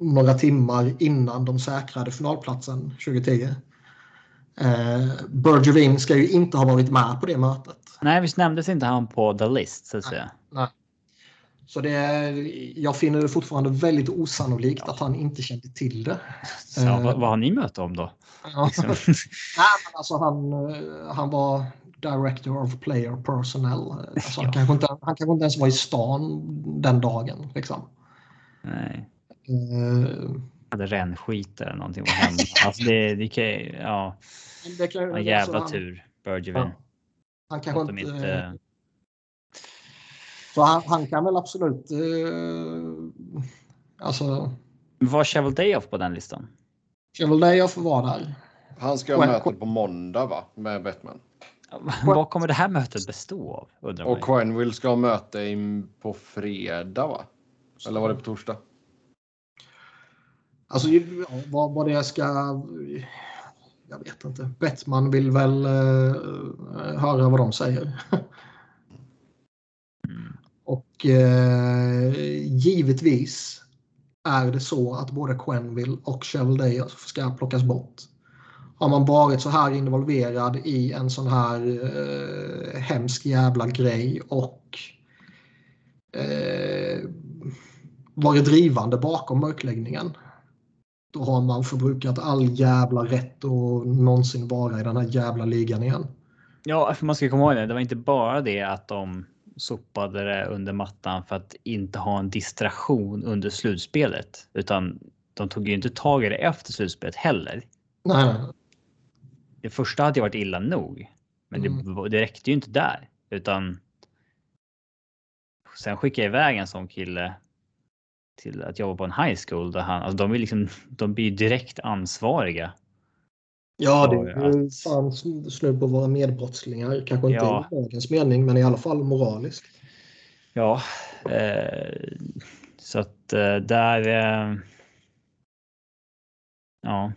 några timmar innan de säkrade finalplatsen 2010. Eh, Bergevin ska ju inte ha varit med på det mötet. Nej, visst nämndes inte han på the list så att säga. Så det är, jag finner det fortfarande väldigt osannolikt att han inte kände till det. Så, Eh. vad, vad har ni möte om då? Ja. Liksom. Nej, men alltså han, eh, han var Director of Player Personnel. Alltså han, Ja. kanske inte, han kanske inte ens var i stan den dagen. Liksom. Nej, Eh, hade rännskit eller någonting. Hände? Alltså det, det kan ja, det kan, en jävla alltså, han- tur. Bergevin. Ja. Han kanske inte... inte... Så han, han kan väl absolut... Eh, alltså, Var Cheval Day off på den listan? Chevaldeja får vara där. Han ska ha möte på måndag va? Med Bettman. Vad kommer det här mötet bestå av? Undrar Och ju. Quenville ska ha möte i, på fredag va? Eller var det på torsdag? Alltså vad, vad det ska... Jag vet inte. Bettman vill väl eh, höra vad de säger. Och eh, givetvis är det så att både Quenville och Chevaldeja ska plockas bort. Har man varit så här involverad i en sån här eh, hemsk jävla grej och eh, varit drivande bakom mörkläggningen. Då har man förbrukat all jävla rätt att någonsin vara i den här jävla ligan igen. Ja, för man ska komma ihåg det. Det var inte bara det att de sopade det under mattan för att inte ha en distraktion under slutspelet, utan de tog ju inte tag i det efter slutspelet heller. Nej. Det första hade ju varit illa nog, men det, Mm. var- det räckte ju inte där utan. Sen skickade jag iväg en sån kille. Till att jobba på en high school där han, alltså de är liksom, de blir direkt ansvariga. Ja, det är ju att- fan snudd på vara medbrottslingar. Kanske inte Ja. i dagens mening, men i alla fall moraliskt. Ja, eh, så att eh, där. Eh, ja.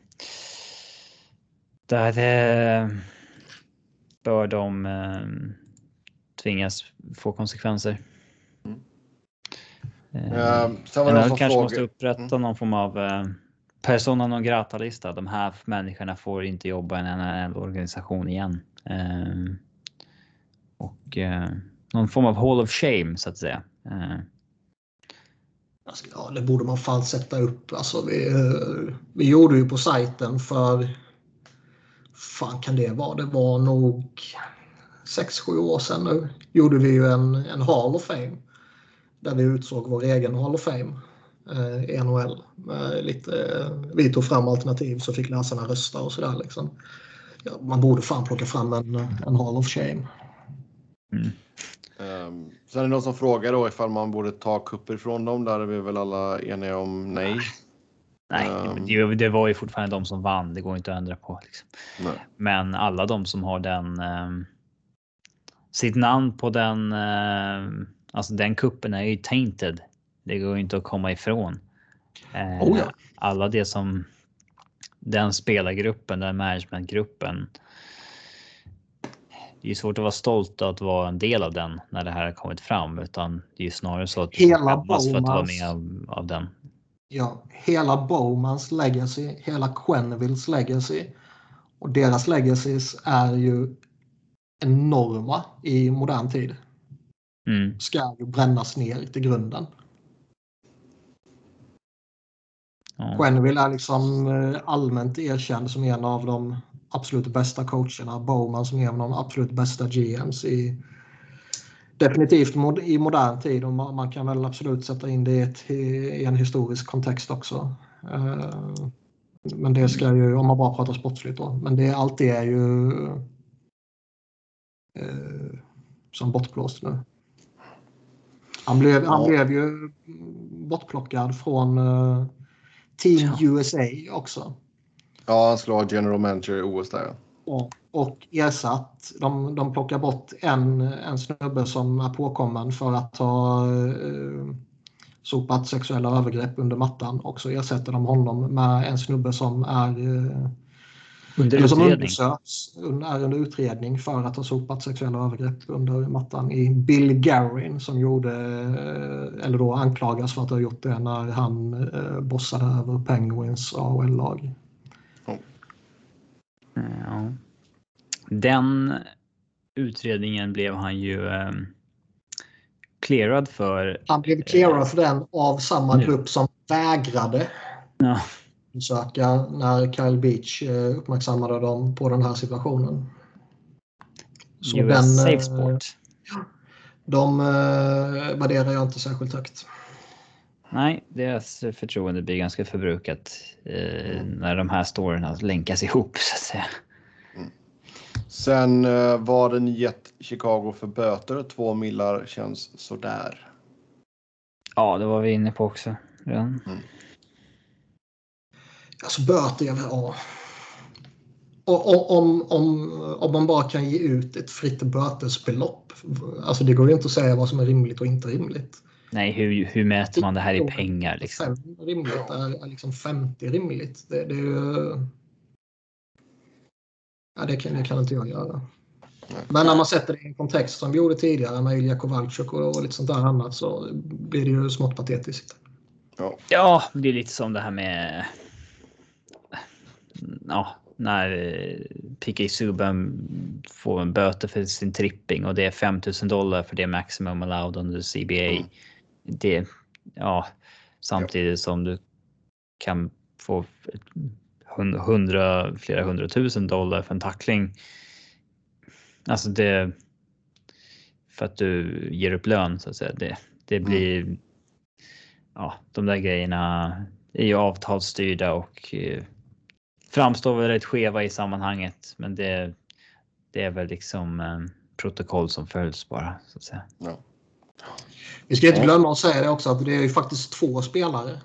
Där eh, bör de eh, tvingas få konsekvenser. Mm. Eh, Eh, sen kanske måste frågade. upprätta någon form av eh, persona non grata lista. De här människorna får inte jobba i en NHL-organisation igen. Eh, och eh, någon form av hall of shame så att säga. Eh, Alltså, ja, det borde man fan sätta upp. Alltså, vi, eh, vi gjorde ju på sajten för... fan kan det vara? Det var nog 6-7 år sedan nu. Gjorde vi ju en, en Hall of Fame. Där vi utsåg vår egen Hall of Fame. Eh, i NHL. Med lite, eh, vi tog fram alternativ så fick läsarna rösta och sådär. Liksom. Ja, man borde fan plocka fram en, en Hall of Shame. Um, sen är det någon som frågar då ifall man borde ta kupper ifrån dem. Där är vi väl alla eniga om nej. nej, Ehm. det, det var ju fortfarande de som vann. Det går inte att ändra på. Liksom. Men alla de som har den. Eh, sitt namn på den. Eh, alltså den kuppen är ju tainted. Det går inte att komma ifrån. Eh, Oh ja. Alla det som. Den spelargruppen, den managementgruppen. Det är svårt att vara stolt att vara en del av den när det här har kommit fram, utan det är ju snarare så att Hela skämmas för att vara Bowmans- med av, av den. Ja, hela Bowmans legacy, hela Quenvilles legacy och deras legacies är ju enorma i modern tid. Mm. Ska ju brännas ner till grunden. Ja. Quenneville är liksom eh, allmänt erkänd som en av de absolut bästa coacherna. Bowman som en av de absolut bästa GMs i definitivt mod- i modern tid och man, man kan väl absolut sätta in det i, ett, i en historisk kontext också. Eh, Men det ska ju, om man bara pratar sportsligt då, men det, allt det är ju eh, som bortblåst nu. Han blev, han blev ju bortplockad från eh, Team Ja. USA också. Ja, han skulle ha general manager i OS där. ja. Och ersatt, de, de plockar bort en, en snubbe som är påkommen för att ha eh, sopat sexuella övergrepp under mattan och så ersätter de honom med en snubbe som är eh, Under eller som undersöks, är under utredning för att ha sopat sexuella övergrepp under mattan i Bill Garin som gjorde, eh, eller då anklagas för att ha gjort det när han eh, bossade över Penguins AHL-lag. Ja. Den utredningen blev han ju eh, clearad för. Han blev clearad för den av samma Nu. grupp som vägrade Ja, söka när Kyle Beach eh, uppmärksammade dem på den här situationen. Så US den, Safe eh, Sport. De eh, värderar jag inte särskilt högt. Nej, deras förtroende blir ganska förbrukat eh, när de här storierna länkas ihop så att säga. Sen eh, vad den gett Chicago för böter. Två millar känns sådär. Ja, det var vi inne på också. redan. Alltså böter, jag ja. Och, och, om, om, om man bara kan ge ut ett fritt bötesbelopp. Alltså det går ju inte att säga vad som är rimligt och inte rimligt. Nej, hur, hur mäter man det här i pengar liksom? Fem rimligt är, är liksom 50 rimligt. Det, det är ju... Ja, det kan, det kan inte jag göra. Men när man sätter det i en kontext som vi gjorde tidigare med Ilja Kowalczyk och, och lite sånt där annat så blir det ju smått patetiskt. Ja. Ja, det är lite som det här med. Ja, när eh, PK Subban får en böter för sin tripping och det är 5000 dollar för det maximum allowed under CBA. Mm. Det, ja, samtidigt som du kan få hund- hundra, flera hundratusen dollar för en tackling. Alltså det. För att du ger upp lön så att säga. Det, det blir. Ja, de där grejerna är ju avtalsstyrda och eh, framstår väl rätt skeva i sammanhanget. Men det, det är väl liksom eh, protokoll som följs bara så att säga. Ja. Vi ska inte glömma att säga det också att det är ju faktiskt två spelare.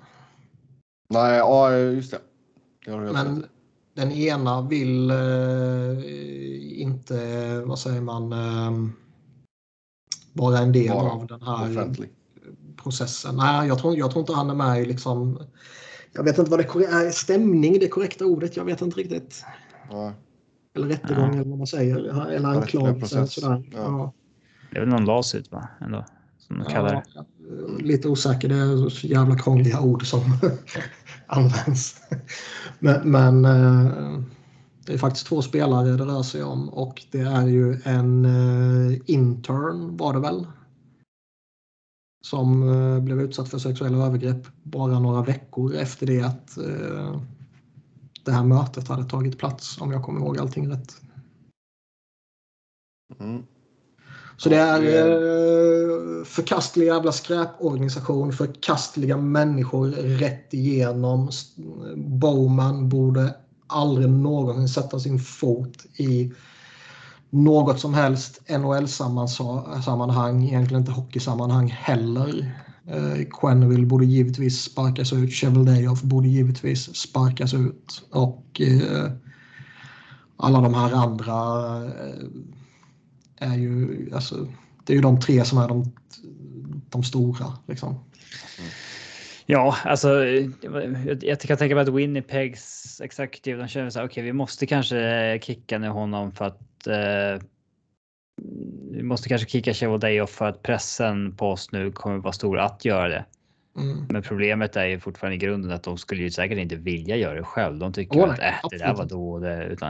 Nej, ja just det. det Men rätt den ena vill eh, inte, vad säger man, eh, vara en del Vara av den här Offentlig. processen. Nej, jag tror, jag tror inte han är med i liksom, jag vet inte vad det är, stämning det korrekta ordet, jag vet inte riktigt. Ja. Eller rättegång Ja. eller vad man säger, eller anklagelse. Sådär. Ja. Ja. Det är väl någon lawsuit va? Ändå, som de kallar det. Lite osäker, det är så jävla krångliga ord som används. Men, men eh, det är faktiskt två spelare det rör sig om och det är ju en eh, intern var det väl. Som eh, blev utsatt för sexuella övergrepp bara några veckor efter det att eh, det här mötet hade tagit plats om jag kommer ihåg allting rätt. Mm. Så det är eh, förkastlig jävla skräporganisation, förkastliga människor rätt igenom. S- Bowman borde aldrig någonsin sätta sin fot i något som helst NHL-sammanhang, egentligen inte hockeysammanhang heller. Eh, Quenneville borde givetvis sparkas ut, Cheveldayoff borde givetvis sparkas ut och eh, alla de här andra eh, är ju, alltså, det är ju de tre som är de, de stora. Liksom. Mm. Ja, alltså jag, kan tänka mig att Winnipegs executive, de känner så här, okej, vi måste kanske kicka ner honom för att eh, vi måste kanske kicka Cheveldayoff för att pressen på oss nu kommer vara stor att göra det. Mm. Men problemet är ju fortfarande i grunden att de skulle ju säkert inte vilja göra det själv. De tycker Åh, att äh, det där var då det, utan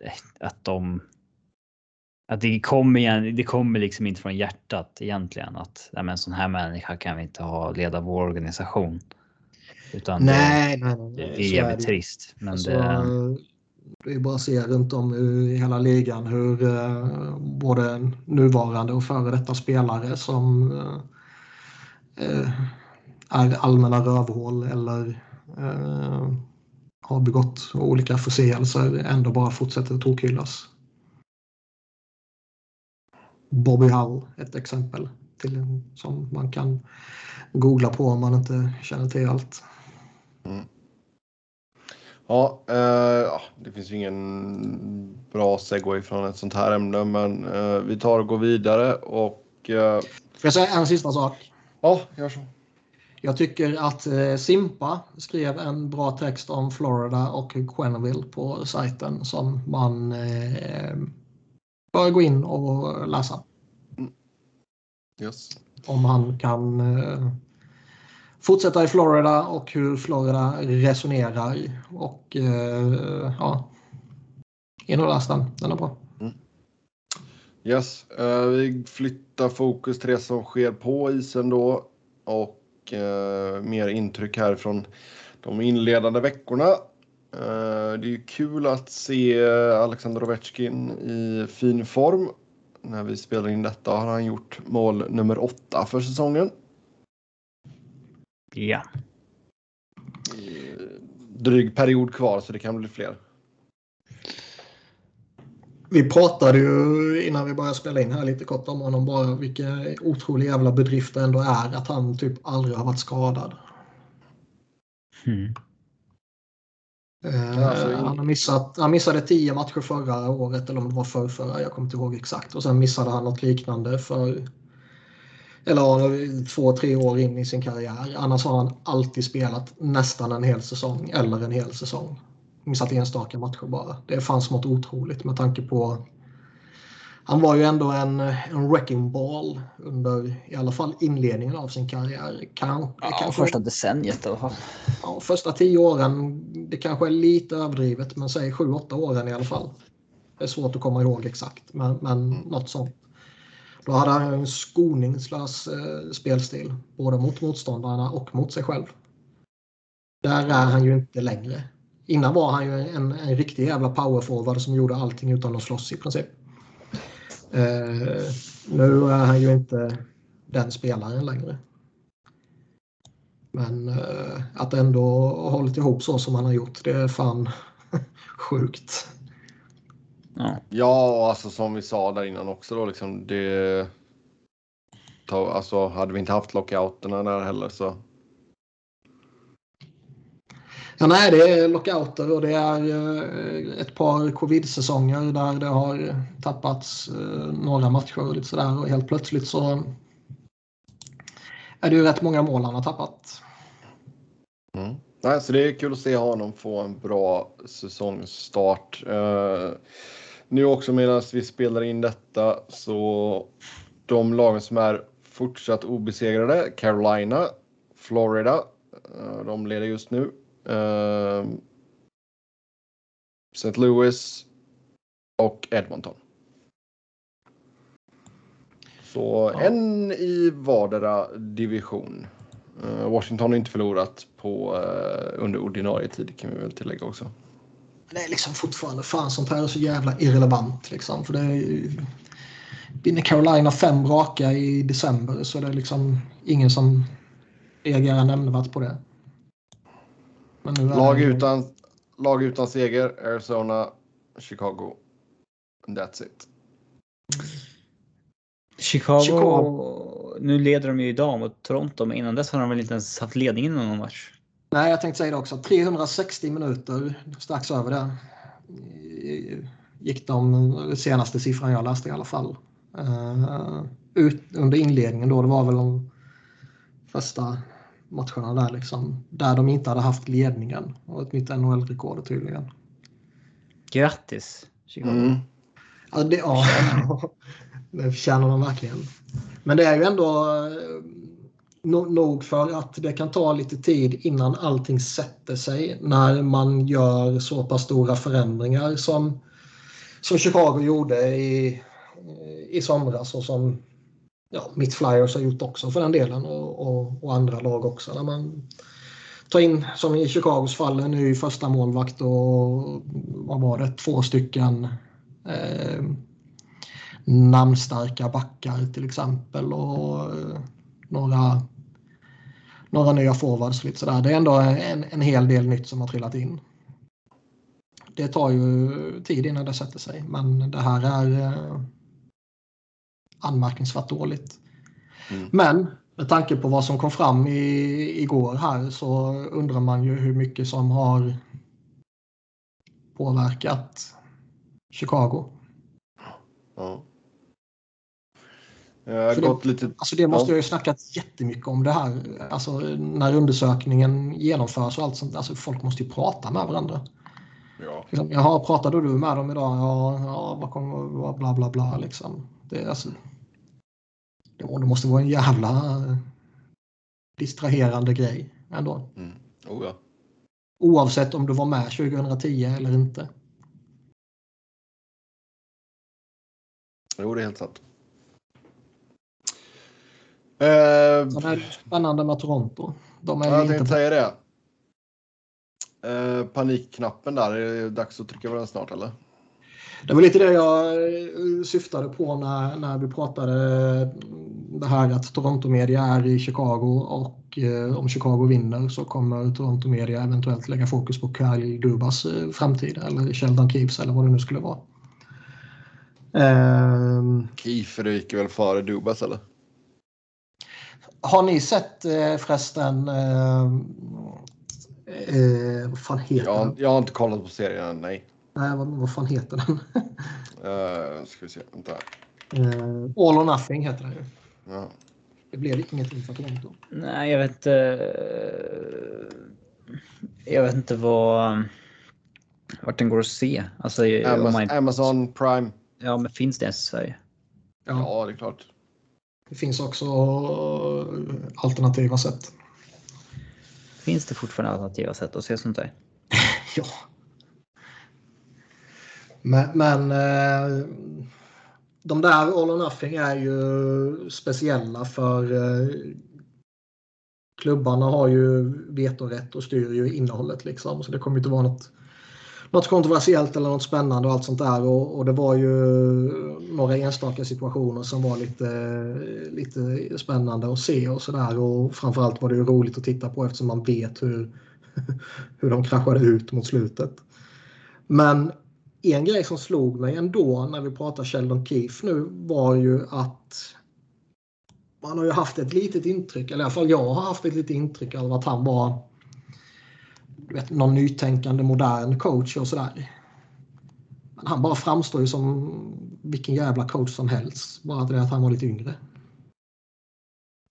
eh, att de. Att det kommer igen. Det kommer liksom inte från hjärtat egentligen att nej, en sån här människa kan vi inte ha leda vår organisation. Utan Nej, nej, nej. det, det är jävligt det. trist. Men Alltså, det, det är bara att se runt om i hela ligan hur eh, både nuvarande och före detta spelare som eh, eh, är allmänna rövhål eller eh, har begått olika förseelser ändå bara fortsätter tokhyllas. Bobby Hull, ett exempel till, som man kan googla på om man inte känner till allt. Ja, eh, det finns ju ingen bra segway från ett sånt här ämne, men eh, vi tar och går vidare och eh, Får jag säga en sista sak? ja, gör så. Jag tycker att eh, Simpa skrev en bra text om Florida och Quenneville på sajten som man eh, bör gå in och läsa. Yes. Om han kan eh, fortsätta i Florida och hur Florida resonerar. Och eh, ja, in och läs den. Den är bra. Yes, eh, vi flyttar fokus till det som sker på isen då och eh, mer intryck härifrån de inledande veckorna. Eh, det är kul att se Alexander Ovechkin i fin form. När vi spelar in detta har han gjort mål nummer åtta för säsongen. ja. Dryg period kvar så det kan bli fler. Vi pratade ju innan vi började spela in här lite kort om honom bara vilken otrolig jävla bedrift det ändå är att han typ aldrig har varit skadad. Mm. Eh, alltså, han, har missat, han missade tio matcher förra året eller om det var för förra, jag kommer inte ihåg exakt. Och sen missade han något liknande för eller två, tre år in i sin karriär. Annars har han alltid spelat nästan en hel säsong eller en hel säsong. Missat enstaka matcher bara. Det fanns smått otroligt med tanke på han var ju ändå en, en wrecking ball under i alla fall inledningen av sin karriär. Kan, Ja, kanske- första decenniet i alla fall. ja, första tio åren, det kanske är lite överdrivet, men säg sju, åtta åren i alla fall. Det är svårt att komma ihåg exakt, men, men något sånt. Då hade han en skoningslös eh, spelstil, både mot motståndarna och mot sig själv. Där är han ju inte längre. Innan var han ju en, en riktig jävla powerforward som gjorde allting utan att slåss i princip. Eh, nu är han ju inte den spelaren längre. Men eh, att ändå ha hållit ihop så som han har gjort, det är fan sjukt. Ja. Alltså som vi sa där innan också då liksom det. Ta, alltså hade vi inte haft lockouterna där heller så. Ja, nej, det är lockouter och det är eh, ett par covid-säsonger där det har tappats eh, några matcher och lite sådär och helt plötsligt så är det ju rätt många mål han har tappat. Mm. Nej, så det är kul att se honom få en bra säsongsstart. Uh, nu också medan vi spelar in detta så de lagen som är fortsatt obesegrade, Carolina, Florida, uh, de leder just nu. Uh, St. Louis och Edmonton. Så Ja. en i vardera division. Eh, Washington har inte förlorat på, eh, under ordinarie tid kan vi väl tillägga också. Det är liksom fortfarande, fan sånt här är så jävla irrelevant liksom. För det är ju, vinner Carolina fem raka i december så det är liksom ingen som reagerar nämnvärt på det. Lag utan, lag utan seger, Arizona, Chicago. That's it. Chicago, Chicago. nu leder de ju idag mot Toronto, men innan dess har de väl inte ens haft ledningen i någon match. Nej, jag tänkte säga det också. 360 minuter, strax över det, gick de senaste siffran jag läste i alla fall. Eh, ut under inledningen då, det var väl de första matcherna där liksom, där de inte hade haft ledningen. Och ett nytt NHL-rekord tydligen. Grattis Chicago. Mm. Ja, det, ja, det förtjänar de verkligen. Men det är ju ändå eh, no- nog för att det kan ta lite tid innan allting sätter sig när man gör så pass stora förändringar som, som Chicago gjorde i, i somras och som ja, Mitt Flyers har gjort också för den delen och, och, och andra lag också. När man tar in, som i Chicagos fall, en ny första målvakt och vad var det, två stycken eh, namnstarka backar till exempel och eh, några, några nya forwards. Lite sådär. Det är ändå en, en hel del nytt som har trillat in. Det tar ju tid innan det sätter sig, men det här är eh, anmärkningsvärt dåligt. Mm. Men med tanke på vad som kom fram i, igår här så undrar man ju hur mycket som har påverkat Chicago. Ja. Jag gått det, lite... alltså det måste ja. jag ju snackat jättemycket om det här. Alltså när undersökningen genomförs och allt sånt. Alltså folk måste ju prata med varandra. Ja. Liksom, Jaha, pratade du med dem idag? Ja, ja vad kommer, bla bla bla liksom. Det, alltså, det måste vara en jävla distraherande grej ändå. Mm. Oh ja. Oavsett om du var med 2010 eller inte. Jo, det är helt sant. Uh, det är spännande med Toronto. De är jag tänkte säga det. Uh, panikknappen där, är det dags att trycka på den snart eller? Det var lite det jag eh, syftade på när, när vi pratade det här att Toronto Media är i Chicago och eh, om Chicago vinner så kommer Toronto Media eventuellt lägga fokus på Kyle Dubas eh, framtid eller Sheldon Keeps eller vad det nu skulle vara. Eh, Keefe ryker väl före Dubas eller? Har ni sett eh, förresten eh, eh, vad fan heter jag, jag har inte kollat på serien, nej. Nej, vad, vad fan heter den? uh, ska vi se, vänta. Uh, All or Nothing heter den ju. Ja. Det blev ingenting för Toronto. Nej, jag vet inte. Jag vet inte vad... Vart den går att se. Alltså, Amazon, man... Amazon Prime. Ja, men finns det ens i Sverige? Ja. ja, det är klart. Det finns också alternativa sätt. Finns det fortfarande alternativa sätt att se sånt där? ja. Men, men eh, de där All or Nothing är ju speciella för eh, klubbarna har ju vetorätt och styr ju innehållet liksom. Så det kommer inte vara något, något kontroversiellt eller något spännande och allt sånt där. Och, och, det var ju några enstaka situationer som var lite, lite spännande att se och sådär. Och framförallt var det ju roligt att titta på eftersom man vet hur, hur de kraschade ut mot slutet. Men en grej som slog mig ändå när vi pratar Sheldon Keefe nu var ju att man har ju haft ett litet intryck, eller i alla fall jag har haft ett litet intryck av att han var vet, någon nytänkande modern coach och sådär. Men han bara framstår ju som vilken jävla coach som helst. Bara det att han var lite yngre.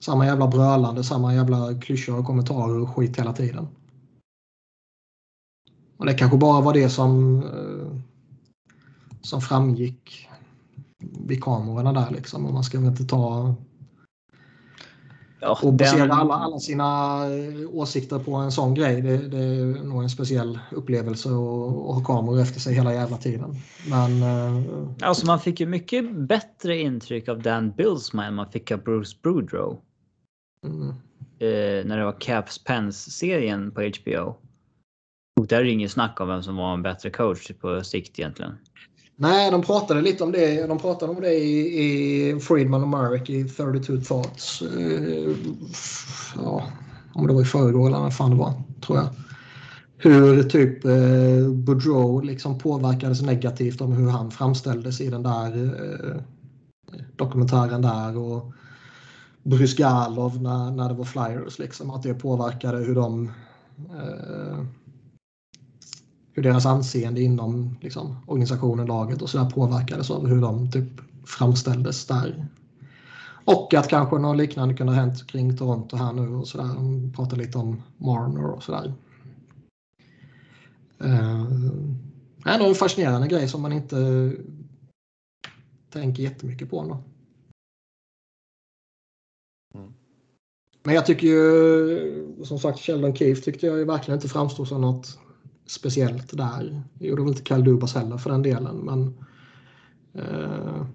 Samma jävla brölande, samma jävla klyschor och kommentarer och skit hela tiden. Och det kanske bara var det som eh, som framgick vid kamerorna där liksom. Och man ska väl inte ta ja, och basera den... alla, alla sina eh, åsikter på en sån grej. Det, det är nog en speciell upplevelse att, ha kameror efter sig hela jävla tiden. Men, uh... alltså man fick ju mycket bättre intryck av Dan Billsman än man fick av Bruce Boudreau. Mm. Uh, när det var Caps Pens-serien på HBO. Och där är det ingen snack om vem som var en bättre coach på sikt egentligen. Nej, de pratade lite om det. De pratade om det i, i Friedman och Marek i 32 Thoughts. Uh, ja, om det var i förrgår eller vad fan det var, tror jag. Hur typ uh, Boudreau liksom påverkades negativt om hur han framställdes i den där uh, dokumentären där. Och Bruce när, när det var Flyers. Liksom, att det påverkade hur de uh, hur deras anseende inom liksom, organisationen, laget och sådär påverkades av hur de typ framställdes där. Och att kanske något liknande kunde ha hänt kring Toronto här nu och sådär. De pratar lite om Marner och sådär. Uh, det är en fascinerande grej som man inte tänker jättemycket på. Ändå. Mm. Men jag tycker ju, som sagt, Sheldon Keefe tyckte jag ju verkligen inte framstod som något speciellt där. Det gjorde väl inte Kyle Dubas heller för den delen. Men, eh,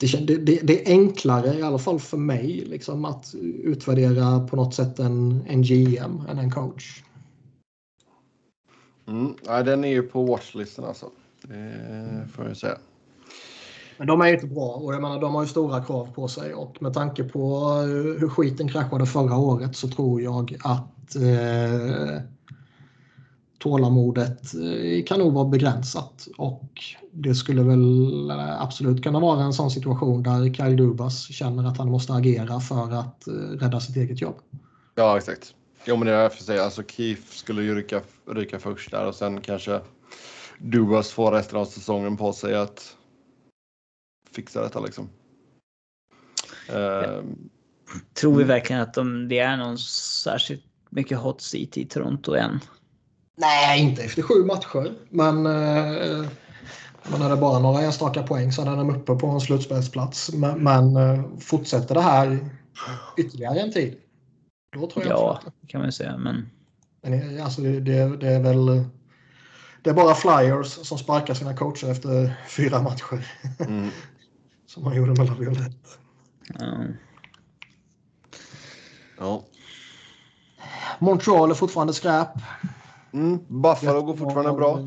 det, det, det, är enklare, i alla fall för mig, liksom, att utvärdera på något sätt en, en GM än en coach. Mm. Ja, den är ju på watchlisten alltså. Det får jag säga. Men de är ju inte bra och jag menar de har ju stora krav på sig och med tanke på eh, hur skiten kraschade förra året så tror jag att eh, tålamodet eh, kan nog vara begränsat och det skulle väl eh, absolut kunna vara en sån situation där Kyle Dubas känner att han måste agera för att rädda sitt eget jobb. Ja, exakt. Jo, men det är därför säga. Alltså Keith skulle ju ryka, ryka först där och sen kanske Dubas får resten av säsongen på sig att fixa detta liksom. Uh, Tror vi verkligen att de, det är någon särskilt mycket hot seat i Toronto än? Nej, inte efter sju matcher. Men eh, man hade bara några enstaka poäng så hade de uppe på en slutspelsplats. Men, men eh, fortsätter det här ytterligare en tid. Då tror jag ja, det kan man säga. Men... men alltså, det, det, det, är väl det är bara Flyers som sparkar sina coacher efter fyra matcher. Mm. som man gjorde med Laviolette. Ja. ja. Montreal är fortfarande skräp. Mm, Buffalo går fortfarande bra. Eh,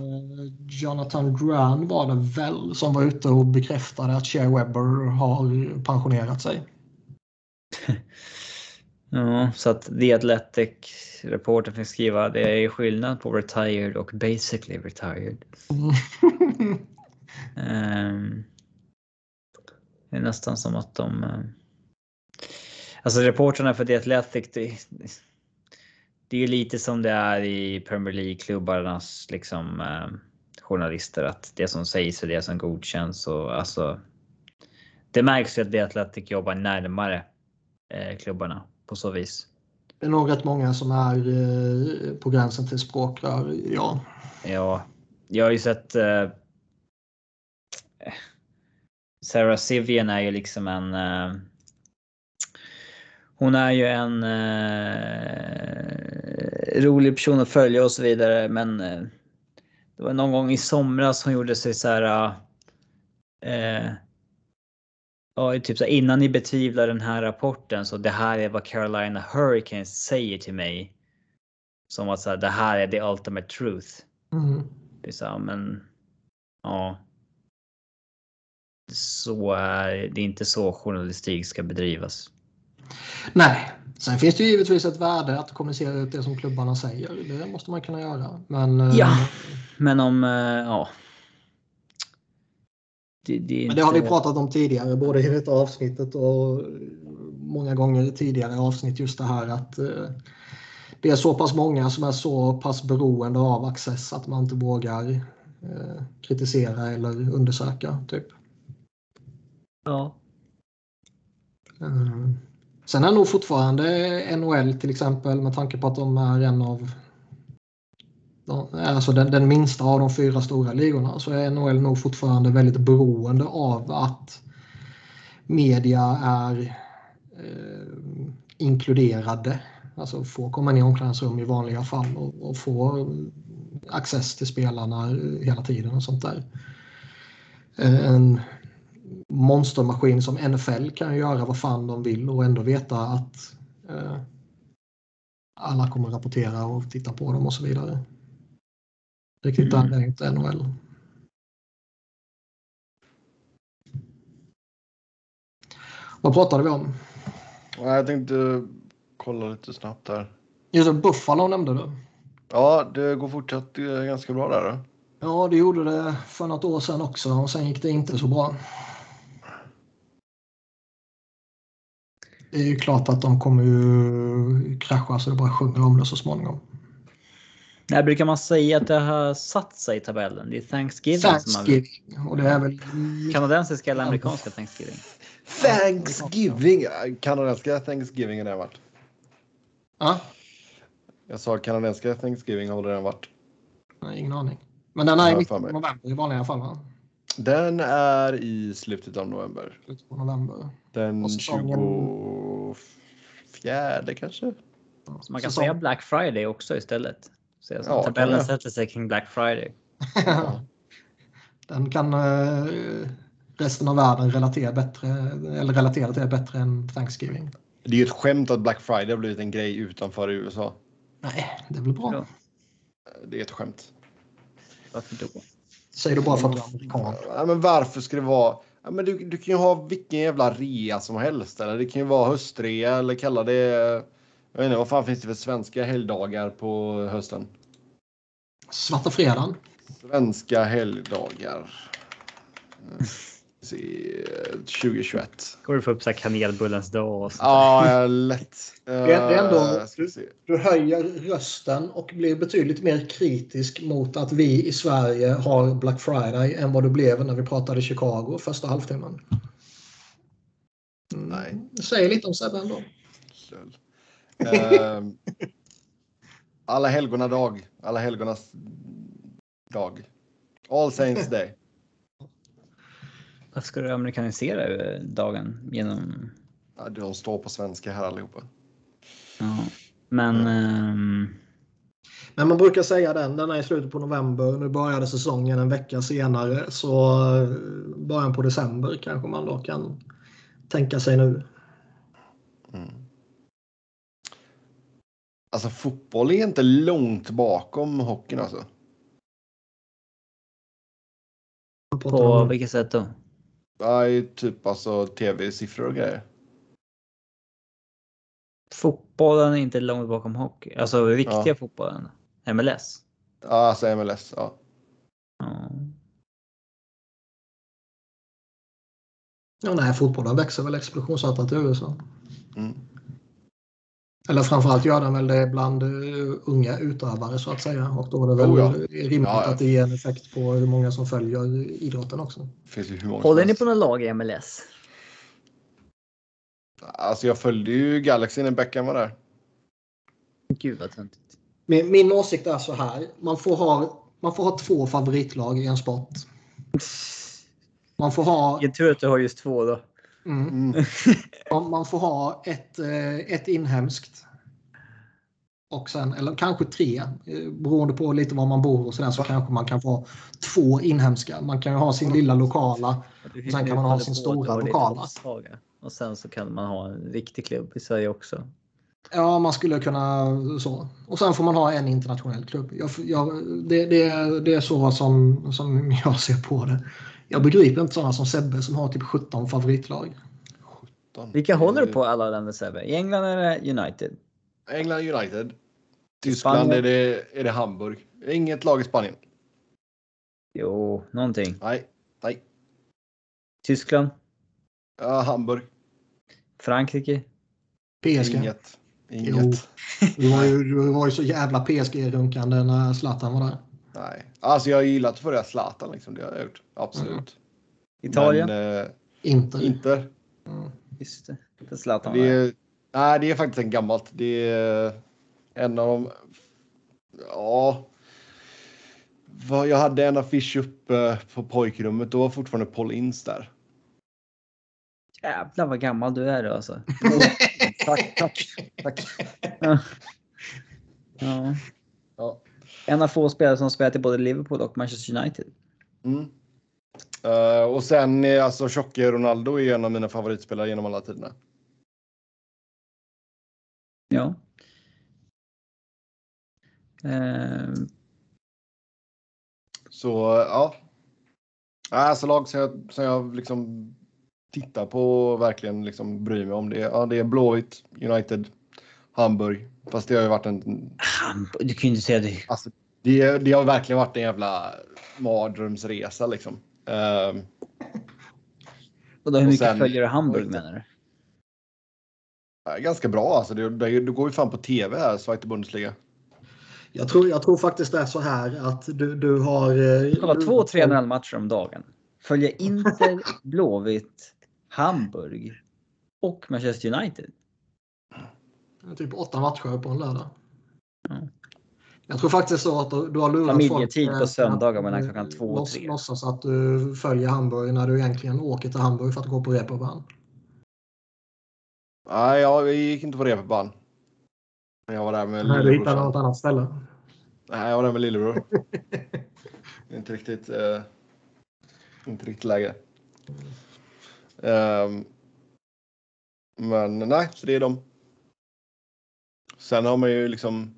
Jonathan Drouin var det väl som var ute och bekräftade att Shea Webber har pensionerat sig. ja, så att The Athletic reporter fick skriva det är skillnad på retired och basically retired. um, det är nästan som att de... Uh, alltså reporterna för The Athletic, det, det är lite som det är i Premier League-klubbarnas liksom, eh, journalister att det som sägs är det som godkänns. Och, alltså, det märks ju att The Athletic jobbar närmare eh, klubbarna på så vis. Det är nog rätt många som är eh, på gränsen till språkrör, ja. Ja, jag har ju sett eh, Sarah Sivian är ju liksom en eh, hon är ju en eh, rolig person att följa och så vidare. Men eh, det var någon gång i somras hon gjorde sig så här. Eh, ja, typ så här, innan ni betvivlar den här rapporten så det här är vad Carolina Hurricanes säger till mig. Som att så här, det här är the ultimate truth. Mm. Det är så här, men ja. Så är det är inte så journalistik ska bedrivas. Nej, sen finns det ju givetvis ett värde att kommunicera ut det som klubbarna säger. Det måste man kunna göra. Men, eh, ja, men om... Eh, ja. Det, det, men det har vi pratat om tidigare, både i detta avsnittet och många gånger i tidigare avsnitt. Just det här att eh, det är så pass många som är så pass beroende av Access att man inte vågar kritisera eller undersöka. Typ. Ja. Eh, sen är nog fortfarande NHL till exempel med tanke på att de är en av alltså den, den minsta av de fyra stora ligorna så är NHL nog fortfarande väldigt beroende av att media är eh, inkluderade. Alltså få komma ner i omklädningsrum i vanliga fall och, och få access till spelarna hela tiden och sånt där. Eh, en, monstermaskin som NFL kan göra vad fan de vill och ändå veta att eh, alla kommer rapportera och titta på dem och så vidare. Riktigt mm. där är inte NHL. Vad pratade vi om? Jag tänkte kolla lite snabbt här. Just det, Buffalo nämnde du. Ja, det går fortsatt eh, ganska bra där. Då. Ja, det gjorde det för något år sedan också och sen gick det inte så bra. Det är ju klart att de kommer ju krascha så det bara sjunger om det så småningom. När brukar man säga att det har satt sig i tabellen? Det är Thanksgiving. Thanksgiving. Som har... Och det är väl... Kanadensiska eller amerikanska Thanksgiving? Thanksgiving! Kanadensiska Thanksgiving har det varit. Ja. Jag sa kanadensiska Thanksgiving har det redan varit. Nej, ingen aning. Men den är i mitten av november i vanliga fall va? Den är i slutet av november. Slutet på november. Den säsongen... 24 kanske? Så man kan Säsong... säga Black Friday också istället. Så ja, tabellen sätter sig kring Black Friday. Den kan uh, resten av världen relaterar, bättre, eller relaterar till det bättre än Thanksgiving. Det är ju ett skämt att Black Friday har blivit en grej utanför USA. Nej, det är väl bra. Ja. Det är ett skämt. Varför då? Säger du bara för att du är amerikan. Ja, men varför ska det vara? Ja, men du, du kan ju ha vilken jävla rea som helst. Eller det kan ju vara höstrea eller kalla det. Jag vet inte, vad fan finns det för svenska helgdagar på hösten? Svarta fredagen. Svenska helgdagar. Mm. Se, 2021. Går du få upp så här kanelbullens dag och. Ja, lätt. Det är- det är ändå- Eh. Du höjer rösten och blir betydligt mer kritisk mot att vi i Sverige har Black Friday än vad du blev när vi pratade Chicago första halvtimmen. Mm. Nej. Det säger lite om Sebbe ändå. Ehm, alla helgona dag. Alla helgonas dag. All Saints Day. Varför ska du amerikanisera eh, dagen genom... Ja, de står på svenska här allihopa. Ja. Men... ehm, Men man brukar säga den, den är i slutet på november. Nu började säsongen en vecka senare. Så eh, början på december kanske man då kan tänka sig nu. Mm. Alltså fotboll är inte långt bakom hockeyn alltså. På vilket sätt då? Ja, i typ alltså tv-siffror och grejer. Fotbollen är inte långt bakom hockey. Alltså riktiga Ja. fotbollen. MLS. Ja, alltså MLS. Ja. Ja. Ja, nej, fotbollen växer väl explosionsartat i USA. Mm. Eller framförallt gör den väl det bland eh, unga utövare så att säga. Och då är det väl Oh, ja. rimligt Ja, ja. att det ger en effekt på hur många som följer idrotten också. Det finns ju hur många Håller ni på någon lag i MLS? Alltså jag följde ju Galaxy när Beckham var där. Gud vad töntigt. Min, min åsikt är så här. Man får, ha, man får ha två favoritlag i en sport. Man får ha, Vilken tur att du har just två då. Mm, Mm. man, man får ha ett, eh, ett inhemskt. Och sen, eller kanske tre. eh, Beroende på lite var man bor och sådär så kanske man kan få två inhemska. Man kan ju ha sin lilla lokala. Du sen kan man ha sin stora lokala. Och sen så kan man ha en riktig klubb i Sverige också. Ja, man skulle kunna så. Och sen får man ha en internationell klubb. Jag, jag, det, det, är- det är så som, som jag ser på det. Jag begriper inte sådana som Sebbe som har typ 17 favoritlag. Vilka håller du på alla länder Sebbe? I England är det United. England United. Tyskland Spanien. är det, är det Hamburg. Inget lag i Spanien. Jo, någonting. Nej, nej. Tyskland. Ja, Hamburg. Frankrike. PSG. Inget. Inget. Du var ju, du var ju så jävla PSG-runkande när Zlatan var där. Nej. Alltså jag gillar att följa Zlatan liksom. Det har jag gjort. Absolut. Italien. Men eh, Inte. inte. Mm. Just det. Det Zlatan Det är, nej, det är faktiskt en gammalt. Det är en av de... Ja. Jag hade en affisch uppe på pojkrummet. Då var fortfarande Paul Ince där. Jävlar vad gammal du är du alltså. tack, tack, tack. Ja. Ja. Ja. En av få spelare som spelat i både Liverpool och Manchester United. Mm. Eh, och sen är alltså tjocke Ronaldo är en av mina favoritspelare genom alla tiderna. Ja. Ehm, Så ja. Alltså lag som jag, som jag liksom tittar på och verkligen liksom bryr mig om. Det, ja, det är Blåvitt, United, Hamburg. Fast det har ju varit en... han, du kan ju inte säga det. Alltså, det, det har verkligen varit en jävla mardrömsresa liksom. Ehm, Och då, hur Och mycket sen- följer du Hamburg menar du? ganska bra alltså. Det, det, det går ju fan på tv här, Zweite Bundesliga. Jag, tror, jag tror faktiskt det är så här att du, du har... eh, Kolla du- två 3-0 matcher om dagen. Följer Inter, Blåvitt, Hamburg och Manchester United. Typ åtta matcher på en lördag. Mm. Jag tror faktiskt så att du, har lurat Familjetid folk, på eh, söndagar mellan klockan två och tre. Låtsas att du följer Hamburg när du egentligen åker till Hamburg för att gå på reeperbahn. Nej, jag gick inte på. Men Jag var där med När du lillebrorsan. något annat ställe. Nej, jag var där med lillebror. inte riktigt. Eh, inte riktigt läge. Ehm, men nej, så det är de. Sen har man ju liksom.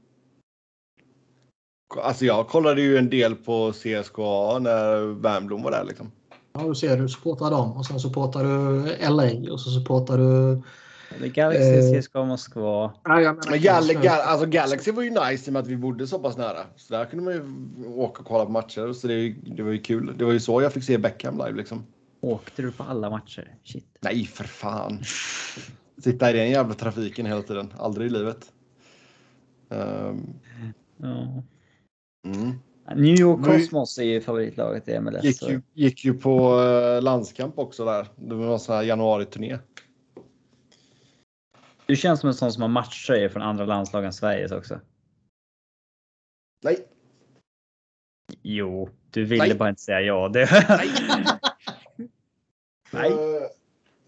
Alltså jag kollade ju en del på CSKA när Wernbloom var där liksom. Ja, du ser, du supportar dem och sen supportar du LA och så supportar du... Det är Galaxy, Eh. CSKA Moskva. Ja, jag menar, Men Gal Gal alltså Galaxy var ju nice i och med att vi bodde så pass nära. Så där kunde man ju åka och kolla på matcher. Så det, det var ju kul. Det var ju så jag fick se Beckham live liksom. Åkte du på alla matcher? Shit. Nej, för fan. Sitta i den jävla trafiken hela tiden. Aldrig i livet. Ja. mm. New York Nu- Cosmos är ju favoritlaget i MLS. gick, ju, gick ju på eh, landskamp också där. Det var en sån här januari-turné. Du känns som en sån som har matchtröjor från andra landslag än Sveriges också. Nej, Jo, du ville Nej. bara inte säga ja. Det... Nej.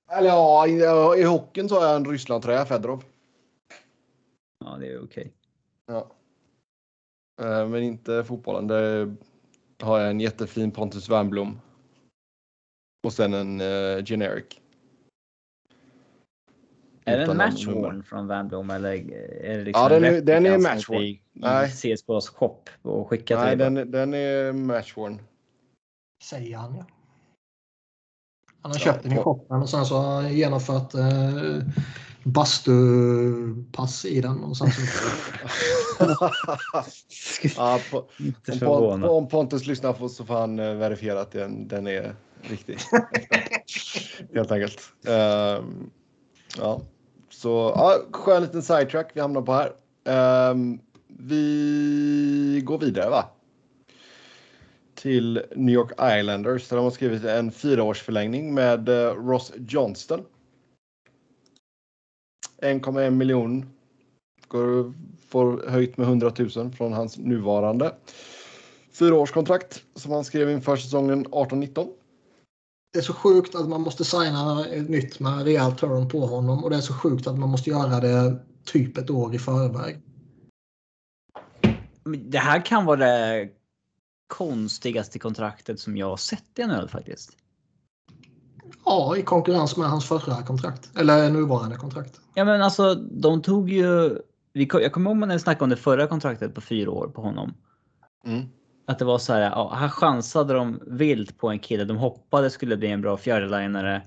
Eh, eller ja, i, i hockeyn så har jag en Ryssland-tröja, Fedorov. ja, det är okej. Ja. Eh, men inte fotbollen. Där har jag en jättefin Pontus Wernbloom. Och sen en uh, generic. Är det en Utan match någon nummer. worn från Van Blom eller är det liksom Ja, den en är- den är replika match som är worn. i, Nej. i CSKs shop och skickat Nej, till dig? den, den är matchworn. Säger han ja. Han har Ja, köpt den i på- shoppen och sen så har han genomfört eh, bastupass i den. Så, ja, på, Inte om, om Pontus lyssnar på så får han eh, verifiera att den, den är riktig. Helt enkelt. Ehm, ja. Så ja, skön liten sidetrack vi hamnar på här. Ehm, vi går vidare va? Till New York Islanders där de har skrivit en fyraårsförlängning med eh, Ross Johnston. 1,1 miljon. Går, får höjt med 100 000 från hans nuvarande fyraårskontrakt som han skrev inför säsongen 18-19. det är så sjukt att man måste signa ett nytt med rejäl term på honom och det är så sjukt att man måste göra det typ ett år i förväg. Det här kan vara det konstigaste kontraktet som jag har sett i NHL faktiskt. Ja, i konkurrens med hans förra kontrakt. Eller nuvarande kontrakt. Ja men alltså de tog ju... vi Jag kommer ihåg när vi snackade om det förra kontraktet på fyra år på honom. Mm. Att det var så här, ja, här chansade de vilt på en kille de hoppades skulle bli en bra fjärdelinare.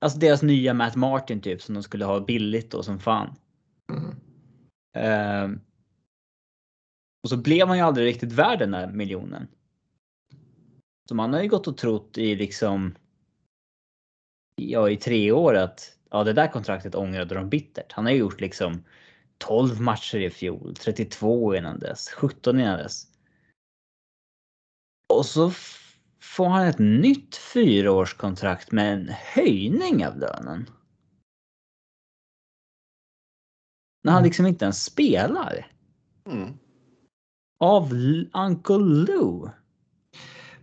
Alltså deras nya Matt Martin typ som de skulle ha billigt och som fan. Mm. Ehm, och så blev man ju aldrig riktigt värd den där miljonen. Så man har ju gått och trott i liksom ja, i tre år att ja, det där kontraktet ångrade de bittert. Han har ju gjort liksom 12 matcher i fjol, 32 innan dess, 17 innan dess. Och så får han ett nytt fyraårskontrakt med en höjning av lönen. När han Mm. liksom inte ens spelar. Mm. Av Uncle Lou.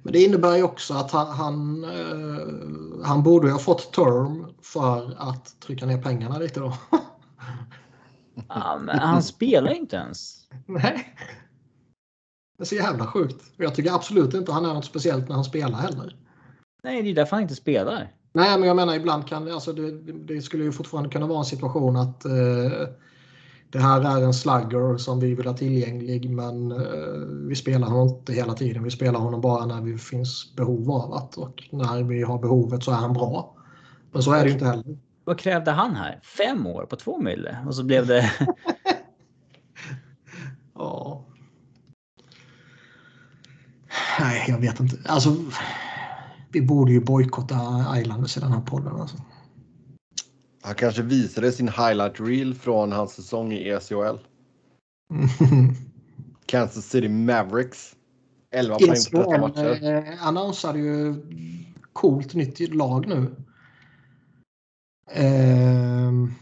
Men det innebär ju också att han, han, eh, han borde ju ha fått term för att trycka ner pengarna lite då. Ja, han spelar inte ens. Nej. Det är så jävla sjukt. Och Jag tycker absolut inte han är något speciellt när han spelar heller. Nej, det är därför han inte spelar. Nej, men jag menar ibland kan det, alltså det, det skulle ju fortfarande kunna vara en situation att eh, det här är en slugger som vi vill ha tillgänglig men eh, vi spelar honom inte hela tiden. Vi spelar honom bara när det finns behov av att och när vi har behovet så är han bra. Men så är det ju inte heller. Vad krävde han här? Fem år på två mille? Och så blev det... Ja. Nej, jag vet inte. Alltså, vi borde ju bojkotta Islanders i den här podden. Alltså. Han kanske visade sin highlight reel från hans säsong i E ECHL. Kansas City Mavericks. 11 poäng på 13 ECHL matcher. eh, annonsade ju coolt nytt lag nu. Ehm,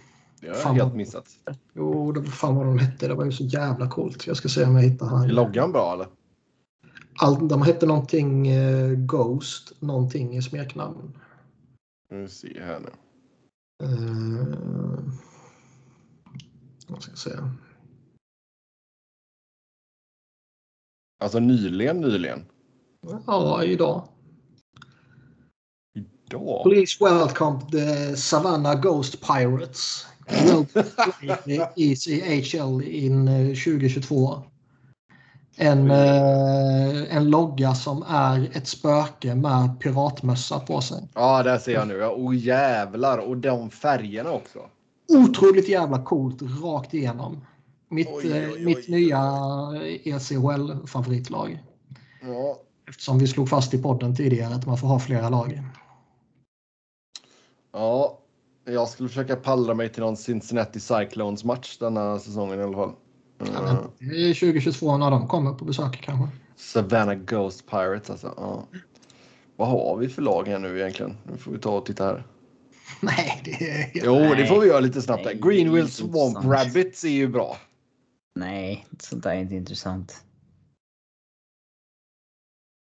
Det har jag helt missat. jo, det var fan vad de hette. Det var ju så jävla coolt. Jag ska se om jag hittar Är här. loggan bra eller? All, de hette någonting eh, Ghost, någonting i smeknamn. Nu ser här nu. Uh, jag ska se. Alltså nyligen, nyligen. Ja, idag. idag? Please welcome the Savannah Ghost Pirates. The ECHL in eh, 2022. En, eh, en logga som är ett spöke med piratmössa på sig. Ja, där ser jag nu. Ja, oh jävlar. Och de färgerna också. Otroligt jävla coolt rakt igenom. Mitt, Oj, eh, oj, mitt oj. nya ECHL-favoritlag. Ja, Eftersom vi slog fast i podden tidigare att man får ha flera lag. ja. Jag skulle försöka pallra mig till någon Cincinnati Cyclones match denna säsongen i alla fall. Ja, men Det är 2022 när de kommer på besök kanske. Savannah Ghost Pirates alltså. Ja. Vad har vi för lag här nu egentligen? Nu får vi ta och titta här. Nej, det är. Jo, det Nej. får vi göra lite snabbt. Nej, det inte Swamp intressant. Rabbits är ju bra. Nej, sånt där är inte intressant.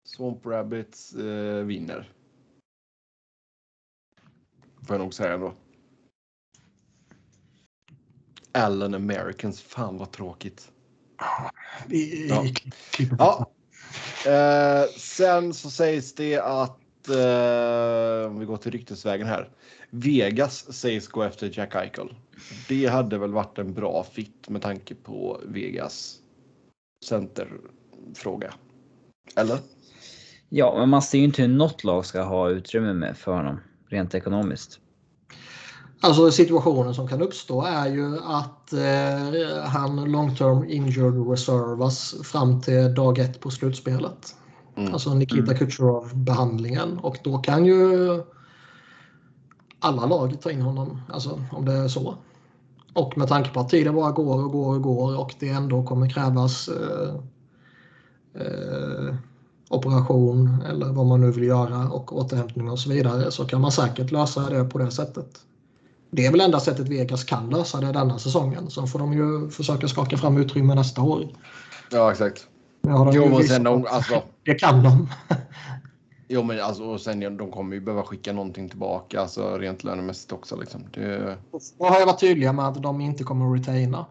Swamp Rabbits eh, vinner. Får jag nog säga ändå. Allen Americans. Fan vad tråkigt. Vi, Ja. klipper Ja. Eh, sen så sägs det att eh, om vi går till ryktesvägen här. Vegas sägs gå efter Jack Eichel. Det hade väl varit en bra fit med tanke på Vegas centerfråga. Eller? Ja, men man ser ju inte hur något lag ska ha utrymme med för honom rent ekonomiskt. Alltså situationen som kan uppstå är ju att eh, han long term injured reservas fram till dag ett på slutspelet. Mm. Alltså Nikita Kucherov behandlingen och då kan ju alla lag ta in honom, alltså om det är så. Och med tanke på att tiden bara går och går och går och det ändå kommer krävas eh, eh, operation eller vad man nu vill göra och återhämtning och så vidare så kan man säkert lösa det på det sättet. Det är väl enda sättet Vegas kan lösa det denna säsongen. Så får de ju försöka skaka fram utrymme nästa år. Ja, exakt. De Jo, ju men sen de, alltså, Det kan de. jo, men alltså, och sen de kommer ju behöva skicka någonting tillbaka, alltså rent lönemässigt också liksom. Det, Då har jag varit tydliga med att de inte kommer att retaina.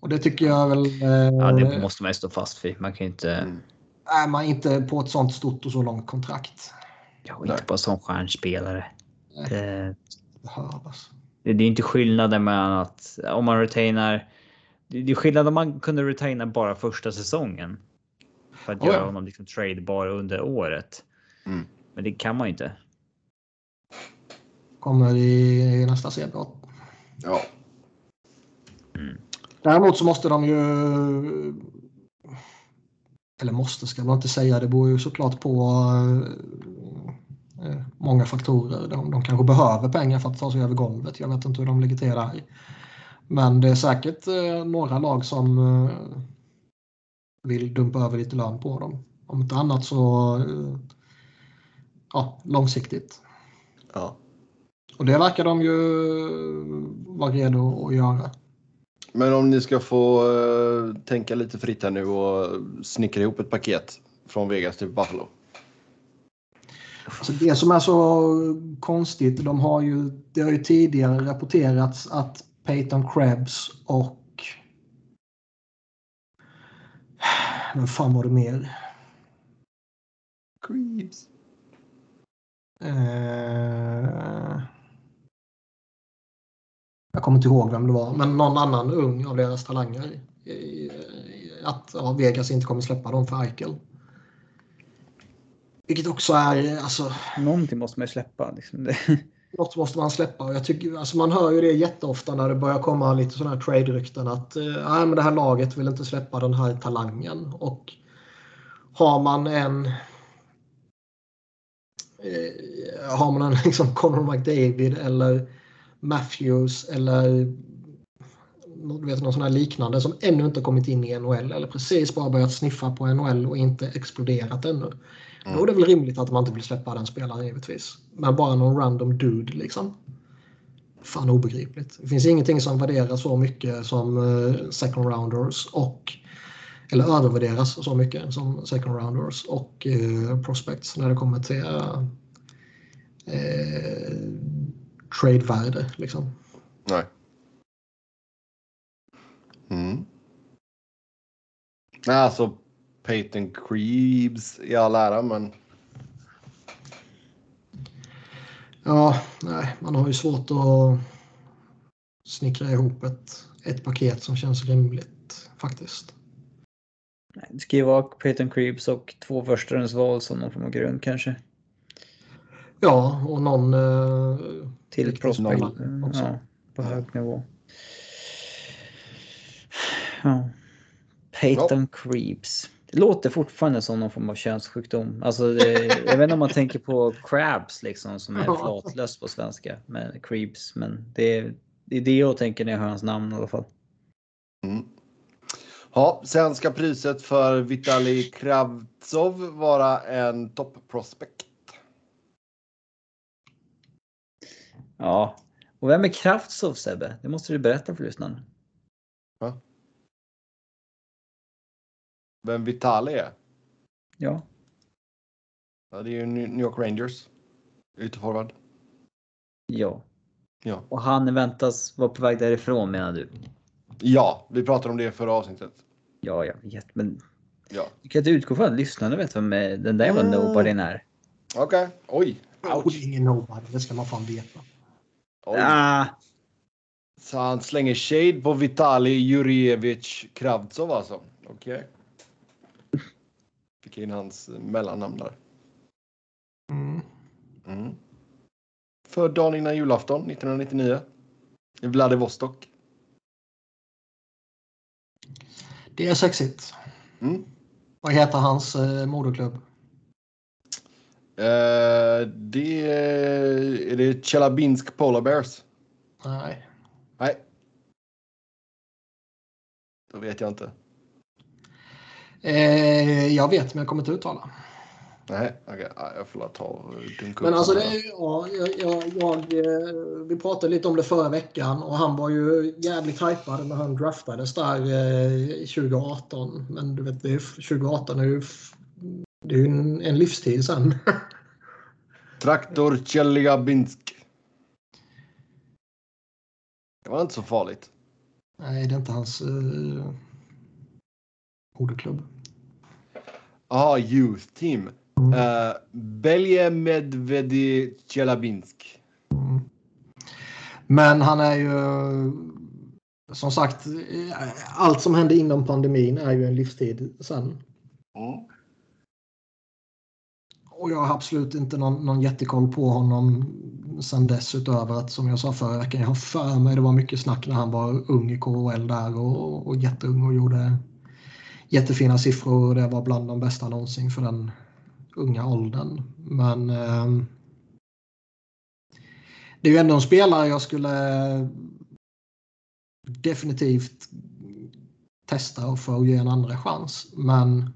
Och det tycker jag väl... Eh, Ja, det måste man ju stå fast vid. Man kan ju inte... Mm. Är man inte på ett sånt stort och så långt kontrakt. Ja, och inte bara som stjärnspelare. Det, Behövas. det det är inte skillnaden mellan att om man retainar. Det det är skillnad om man kunde retaina bara första säsongen. För att Oh ja. göra honom liksom tradebar under året. Mm. Men det kan man ju inte. Kommer i, i nästa CBA. ja. Däremot så måste de ju... Eller måste ska man inte säga. Det beror ju såklart på eh, många faktorer. De, de kanske behöver pengar för att ta sig över golvet. Jag vet inte hur de ligger till där. Men det är säkert eh, några lag som eh, vill dumpa över lite lön på dem. Om inte annat så eh, ja, långsiktigt. ja. Och det verkar de ju vara redo att göra. Men om ni ska få eh, tänka lite fritt här nu och snickra ihop ett paket från Vegas till Buffalo. Alltså det som är så konstigt, de har ju, det har ju tidigare rapporterats att Peyton Krebs och... Vem fan var det mer? Creeps. Eh, jag kommer inte ihåg vem det var, men någon annan ung av deras talanger. Att ja, Vegas inte kommer släppa dem för Eichel. Vilket också är, alltså, Någonting måste man ju släppa. Liksom. Det, något måste man släppa. Och jag tycker, alltså man hör ju det jätteofta när det börjar komma lite sådana här trade-rykten att eh, men det här laget vill inte släppa den här talangen. Och har man en eh, har man en liksom Conor McDavid eller Matthews eller du vet, någon sån här liknande som ännu inte kommit in i NHL eller precis bara börjat sniffa på NHL och inte exploderat ännu. Mm. Då är det väl rimligt att man inte vill släppa den spelaren givetvis. Men bara någon random dude liksom. Fan obegripligt. Det finns ingenting som värderas så mycket som eh, second rounders och eller övervärderas så mycket som second rounders och eh, prospects när det kommer till eh, eh, trade-värde. Liksom. Nej. Mm. Nej, alltså Peyton Creeps i all ära, men Ja, nej, man har ju svårt att snickra ihop ett, ett paket som känns rimligt faktiskt. Det ska ju vara Peyton Creeps och två förstahundsval som någon form av grund kanske. Ja, och någon... Eh, Till prospect. också. Ja, på hög nivå. Ja. Peyton Creeps. Det låter fortfarande som någon form av könssjukdom. Alltså det, jag vet inte om man tänker på crabs liksom som är Ja. flatlös på svenska. Men creeps. Men det är, det är det jag tänker när jag hör hans namn i alla fall. Mm. Ja, sen ska priset för Vitali Kravtsov vara en topp-prospect. Ja. Och vem är Kraftsov Sebbe? Det måste du berätta för lyssnarna. Vem Vitali är? Ja. Ja, det är ju New York Rangers. Ytterforward. Ja. Ja. Och han väntas vara på väg därifrån menar du? ja, vi pratade om det i förra avsnittet. Ja, jag vet. Men Ja, du kan inte utgå från att lyssnarna vet vem eh, den där jävla Mm. nobodyn är. okej. Oj. Oh, Ouch. ingen nobody, det ska man fan veta. Oj. Ah, Så han slänger shade på Vitali Jurjevich Kravtsov alltså. Okej. Fick in hans mellannamn där. Mm. Mm. Född dagen innan julafton 1999. I Vladivostok. Det är sexigt. Mm. Vad heter hans eh, moderklubb? Eh, det är det Tjelabinsk Polar Bears. Nej. Nej. Då vet jag inte. Eh, jag vet, men jag kommer inte uttala. Nej. Ja, jag får ta dunka Men alltså, det är, ja, jag, jag, eh, vi pratade lite om det förra veckan och han var ju jävligt hypad när han draftades där eh, 2018. Men du vet, det är, 2018 är ju, det är ju en, en livstid sen. Traktor Tjeljabinsk. Det var inte så farligt. Nej, det är inte hans eh, moderklubb. Jaha, Youth Team. Mm. Uh, Belje Medvedi Tjelabinsk. Mm. Men han är ju som sagt, allt som hände inom pandemin är ju en livstid sen. Mm. Och jag har absolut inte någon, någon jättekoll på honom sen dess utöver att som jag sa förra veckan, jag har för mig det var mycket snack när han var ung i KHL där och, och jätteung och gjorde jättefina siffror och det var bland de bästa någonsin för den unga åldern. Men eh, det är ju ändå en spelare jag skulle definitivt testa och få ge en andra chans. Men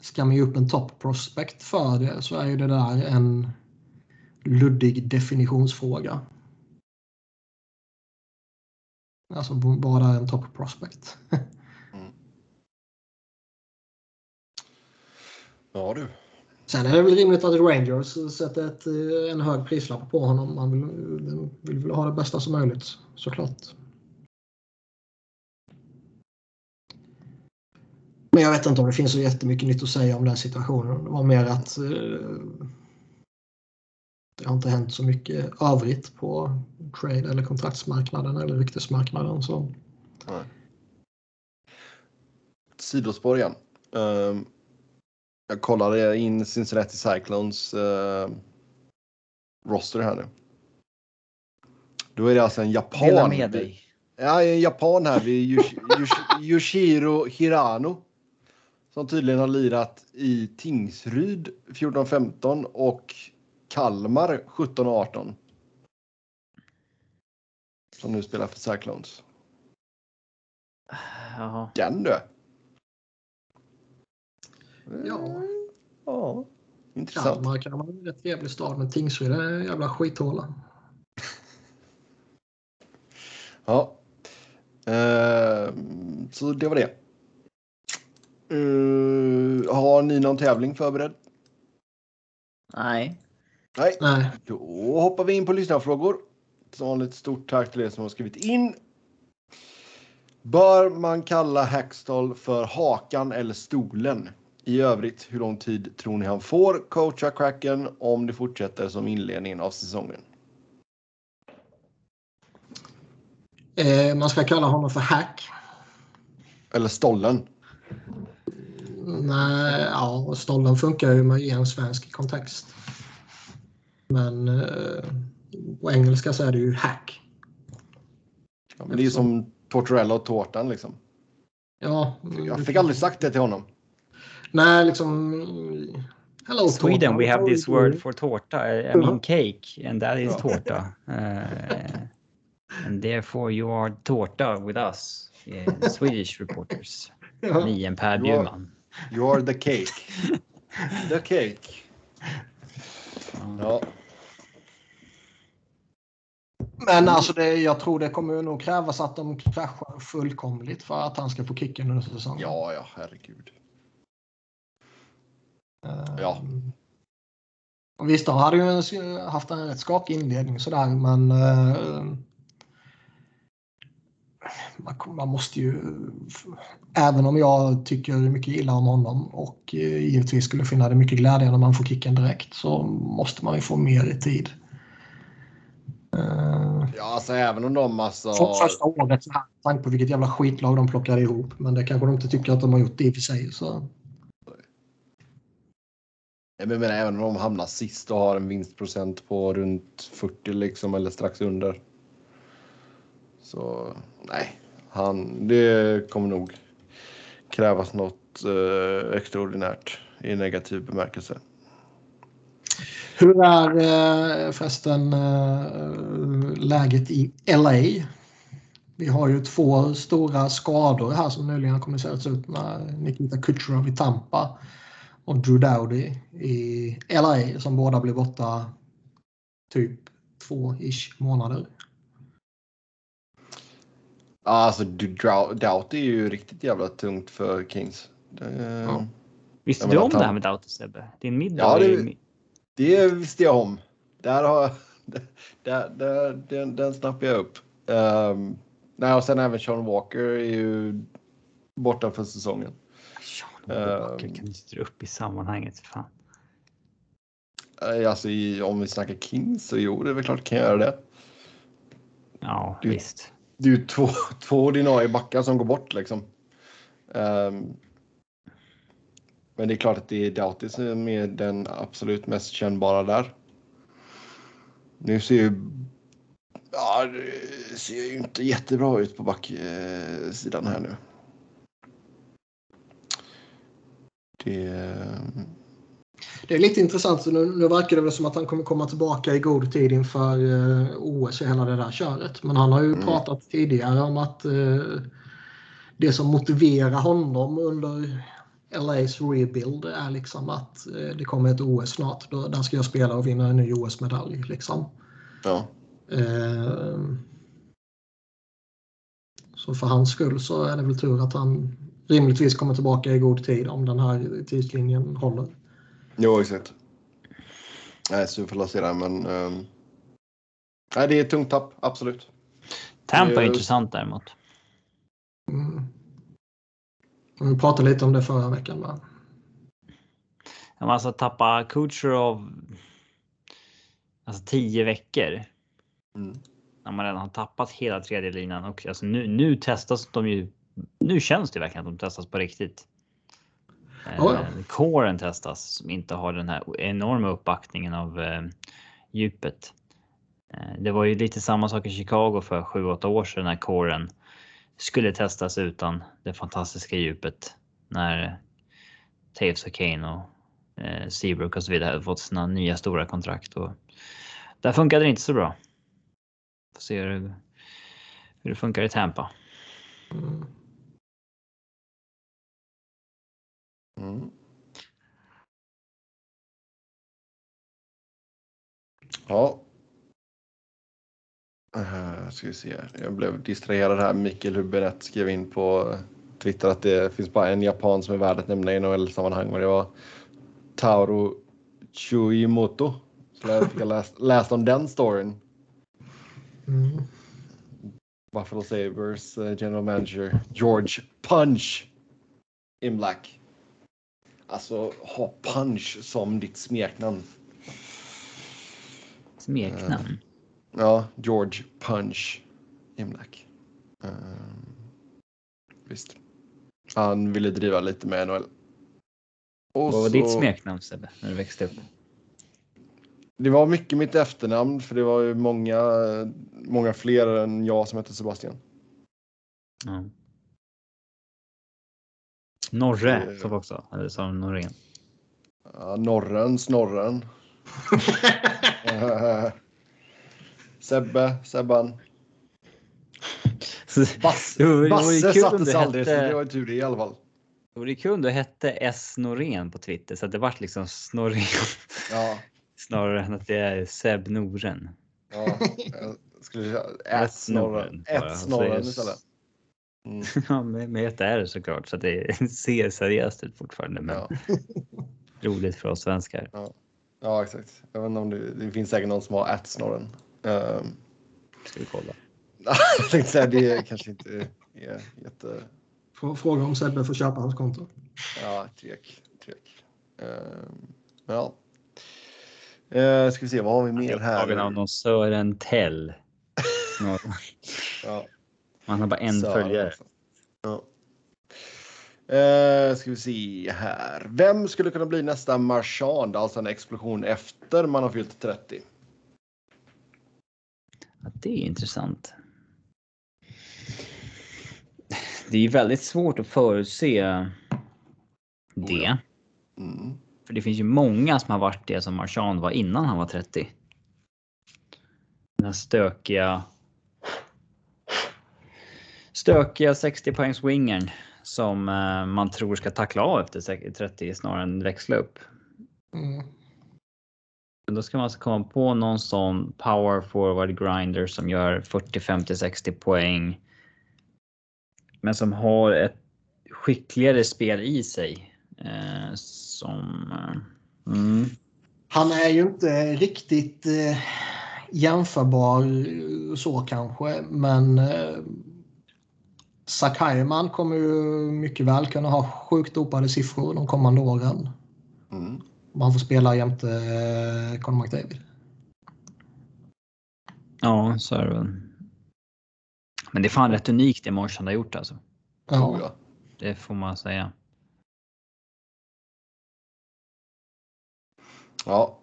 ska man ge upp en top prospect för det så är ju det där en luddig definitionsfråga. Alltså vad är en top prospect? Ja du. Sen är det väl rimligt att Rangers sätter ett, eh, en hög prislapp på honom. Man vill, vill väl ha det bästa som möjligt såklart. Men jag vet inte om det finns så jättemycket nytt att säga om den situationen. Det var mer att eh, det har inte hänt så mycket övrigt på trade eller kontraktsmarknaden eller ryktesmarknaden. Så. Nej. Sidospår igen. Ehm, jag kollade in Cincinnati Cyclones uh, roster här nu. Då är det alltså en japan. dela med dig. Ja, en japan här vid Yosh- Yoshiro Hirano. Som tydligen har lirat i Tingsryd 14-15 och Kalmar 17-18. Som nu spelar för Cyclones. Jaha. Den du! Ja. Ja, intressant. Kalmar kan vara en rätt trevlig stad men Tingsryd är en jävla skithåla. Ja. Ehm, så det var det. Ehm, har ni någon tävling förberedd? Nej. Nej. Nej. Då hoppar vi in på lyssnarfrågor. Som vanligt stort tack till er som har skrivit in. Bör man kalla Hackstall för hakan eller stolen? I övrigt, hur lång tid tror ni han får coacha Kraken om det fortsätter som inledningen av säsongen? Eh, man ska kalla honom för hack. Eller Stollen? Nej, ja, stollen funkar ju med i en svensk kontext. Men eh, på engelska så är det ju hack. Ja, men det är ju som Tortorella och tårtan liksom. Ja, Jag fick aldrig sagt det till honom. Nej, liksom... Hello, Sweden, tårta. we have this you word for tårta. I mean cake, and that is tårta. Uh, and therefore you are tårta with us, uh, Swedish reporters. Ja. Me and Per. Bjurman. You are the cake. The cake. Ja, Men alltså det, jag tror det kommer nog krävas att de kraschar fullkomligt för att han ska få kicken under säsongen. ja, ja herregud. Eh, ja. Visst, de hade ju haft en rätt skakig inledning sådär, men eh, man, måste ju, även om jag tycker mycket illa om honom och eh, givetvis skulle finna det mycket glädje när man får kicken direkt så måste man ju få mer i tid. Ja, alltså även om de alltså... För första året, med tanke på vilket jävla skitlag de plockade ihop. Men det kanske de inte tycker att de har gjort det i och för sig. Så. Jag menar även om de hamnar sist och har en vinstprocent på runt 40 liksom eller strax under. Så nej, han, det kommer nog krävas något eh, extraordinärt i negativ bemärkelse. Hur är eh, förresten eh, läget i LA? Vi har ju två stora skador här som nyligen har kommunicerats ut med Nikita Kucherov i Tampa och Drew Dowdy i LA som båda blir borta typ två-ish månader. Ja, alltså Doughty är ju riktigt jävla tungt för Kings. Det, Ja. Visste du om att det här han- med Doughty Sebbe? Din middag Ja, ju det- mi- det visste jag om. Där har där, där, den, den snappade jag upp. Um, nej, och sen även Sean Walker är ju borta för säsongen. Walker Ehm. kan du dra upp i sammanhanget. Fan. Eh, Alltså i, om vi snackar Kings så jo, det är väl klart kan jag göra det. Ja, Du- visst. Det är ju två, två ordinarie backar som går bort liksom. Ehm, men det är klart att det är Doughty som är den absolut mest kännbara där. Nu ser ju... Ja, det ser ju inte jättebra ut på backsidan här nu. Det... Det är lite intressant. Nu, nu verkar det väl som att han kommer komma tillbaka i god tid inför eh, OS och hela det där köret. Men han har ju Mm. pratat tidigare om att eh, det som motiverar honom under LAs rebuild är liksom att eh, det kommer ett OS snart. Då, där ska jag spela och vinna en ny OS-medalj. Liksom. Ja. Eh, så för hans skull så är det väl tur att han rimligtvis kommer tillbaka i god tid om den här tidslinjen håller. Jo, exakt. Nej, så vi får se där, men... ehm, nej, det är ett tungt tapp, absolut. Tampa är Eh, intressant däremot. Mm. Vi pratade lite om det förra veckan. Va? Ja, men Alltså tappa Kucherov alltså tio veckor Mm. när man redan har tappat hela tredje linan och alltså nu, nu testas de ju. Nu känns det verkligen att de testas på riktigt. Eh, Ja. Kåren testas som inte har den här enorma uppbackningen av eh, djupet. Eh, det var ju lite samma sak i Chicago för 7-8 år sedan när kåren skulle testas utan det fantastiska djupet när Taves och Kane och eh, Seabrook och så vidare hade fått sina nya stora kontrakt. Och där funkade det inte så bra. Får se hur, hur det funkar i Tampa. Mm. Mm. Ja. Uh, ska vi se. Jag blev distraherad här. Mikael Hubinett skrev in på Twitter att det finns bara en japan som är värd att nämna i NHL-sammanhang och det var Tauro Chuimoto. Så jag fick läst, läst om den storyn. Mm. Buffalo Sabres eh, general manager George Punch in Black. Alltså ha punch som ditt smeknamn. Smeknamn. Ja, George Punch Imlach. Um, visst. Han ville driva lite med NHL. Och Vad var så- ditt smeknamn Sebbe, när du växte upp? Det var mycket mitt efternamn för det var ju många, många fler än jag som hette Sebastian. Ja. Norre Eh. sa vi också. Eller de Norén? Ja, norren, Snorren. Sebbe, Sebban. Bass, Det det Basse sattes aldrig så det var tur det i alla fall. Det vore kul om du hette S Norén på Twitter så att det vart liksom Snorren Ja, snarare än att det är Seb Noren. ja. Skulle Så Snorren är det- istället. Mm, Ja, med, med ett R såklart så att det ser seriöst ut fortfarande. Men ja. roligt för oss svenskar. ja, exakt. Jag vet inte om det, det finns säkert någon som har ett Snorren. Um, Ska vi kolla. jag tänkte säga det kanske inte är jätte... Frå- Fråga om Sebbe får köpa hans konto. Ja, tvek. tvek. Um, ja. Uh, ska vi se, vad har vi mer Tagen av här? någon Sören Tell. Ja, Man har bara en Sören följare. Ja. Uh, ska vi se här. Vem skulle kunna bli nästa Marchand, alltså en explosion efter man har fyllt 30? Ja, det är intressant. Det är ju väldigt svårt att förutse det. ja. Mm. För det finns ju många som har varit det som Marchand var innan han var 30. Den här stökiga. Stökiga 60 poängs wingern som eh, man tror ska tackla av efter säkert 30 snarare än växla upp. Mm. Då ska man alltså komma på någon sån power forward grinder som gör 40, 50, 60 poäng. Men som har ett skickligare spel i sig. Eh, som... Eh, mm. Han är ju inte riktigt eh, jämförbar eh, så kanske, men Sakaiman kommer ju mycket väl kunna ha sjukt dopade siffror de kommande åren. Mm. Om han får spela jämte eh, Conor McDavid. Ja, så är det väl. Men det är fan rätt unikt det Marchand har gjort alltså. Ja. ja. Det får man säga. ja.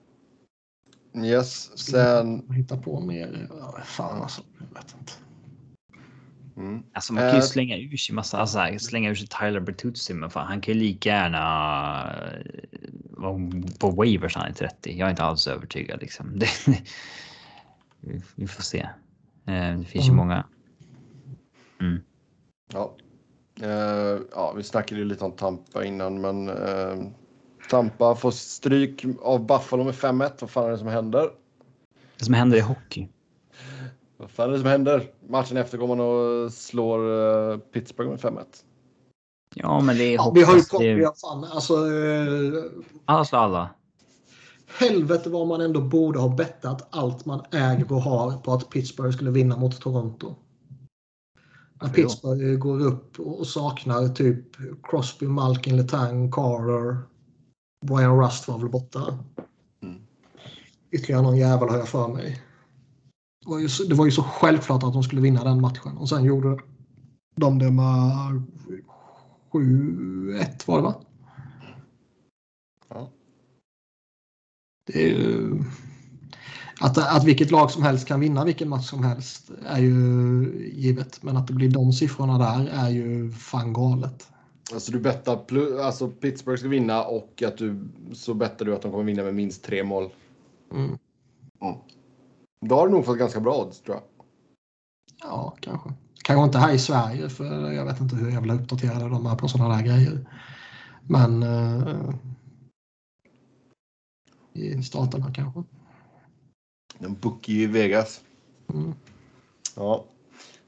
Yes, sen... Hitta på mer. Ja, fan alltså. Jag vet inte. Mm. Alltså man kan ju Eh. slänga ur sig massa, alltså här, slänga ur sig Tyler Bertuzzi men fan han kan ju lika gärna eh, på waivers han är 30. Jag är inte alls övertygad liksom. Det, vi, får se. Eh, Det finns ju Mm. många. Mm. Ja. Eh, ja, vi snackade ju lite om Tampa innan, men eh, Tampa får stryk av Buffalo med 5-1. Vad fan är det som händer? Det som händer i hockey. Vad fan är det som händer? Matchen efter går man och slår eh, Pittsburgh med 5-1. Ja, men det är Ja, vi har ju alltså, det vi är, har fan, alltså, eh, alla slår alla. helvete vad man ändå borde ha bettat allt man äger och har på att Pittsburgh skulle vinna mot Toronto. När? Pittsburgh går upp och saknar typ Crosby, Malkin, Letang, Carter. Brian Rust var väl borta. Mm. Ytterligare någon jävel har jag för mig. Det var, ju så, det var ju så självklart att de skulle vinna den matchen och sen gjorde de det med 7-1 var det va? Ja. Det är ju... Att, att vilket lag som helst kan vinna vilken match som helst är ju givet. Men att det blir de siffrorna där är ju fan galet. Alltså du bettar plus, alltså Pittsburgh ska vinna och att du så bettar du att de kommer vinna med minst tre mål. Mm. Då har du nog fått ganska bra odds tror jag. Ja, kanske. Kanske inte här i Sverige för jag vet inte hur jävla uppdaterade de är på sådana där grejer. Men eh, i staterna kanske. En bookie i Vegas. Mm. Ja.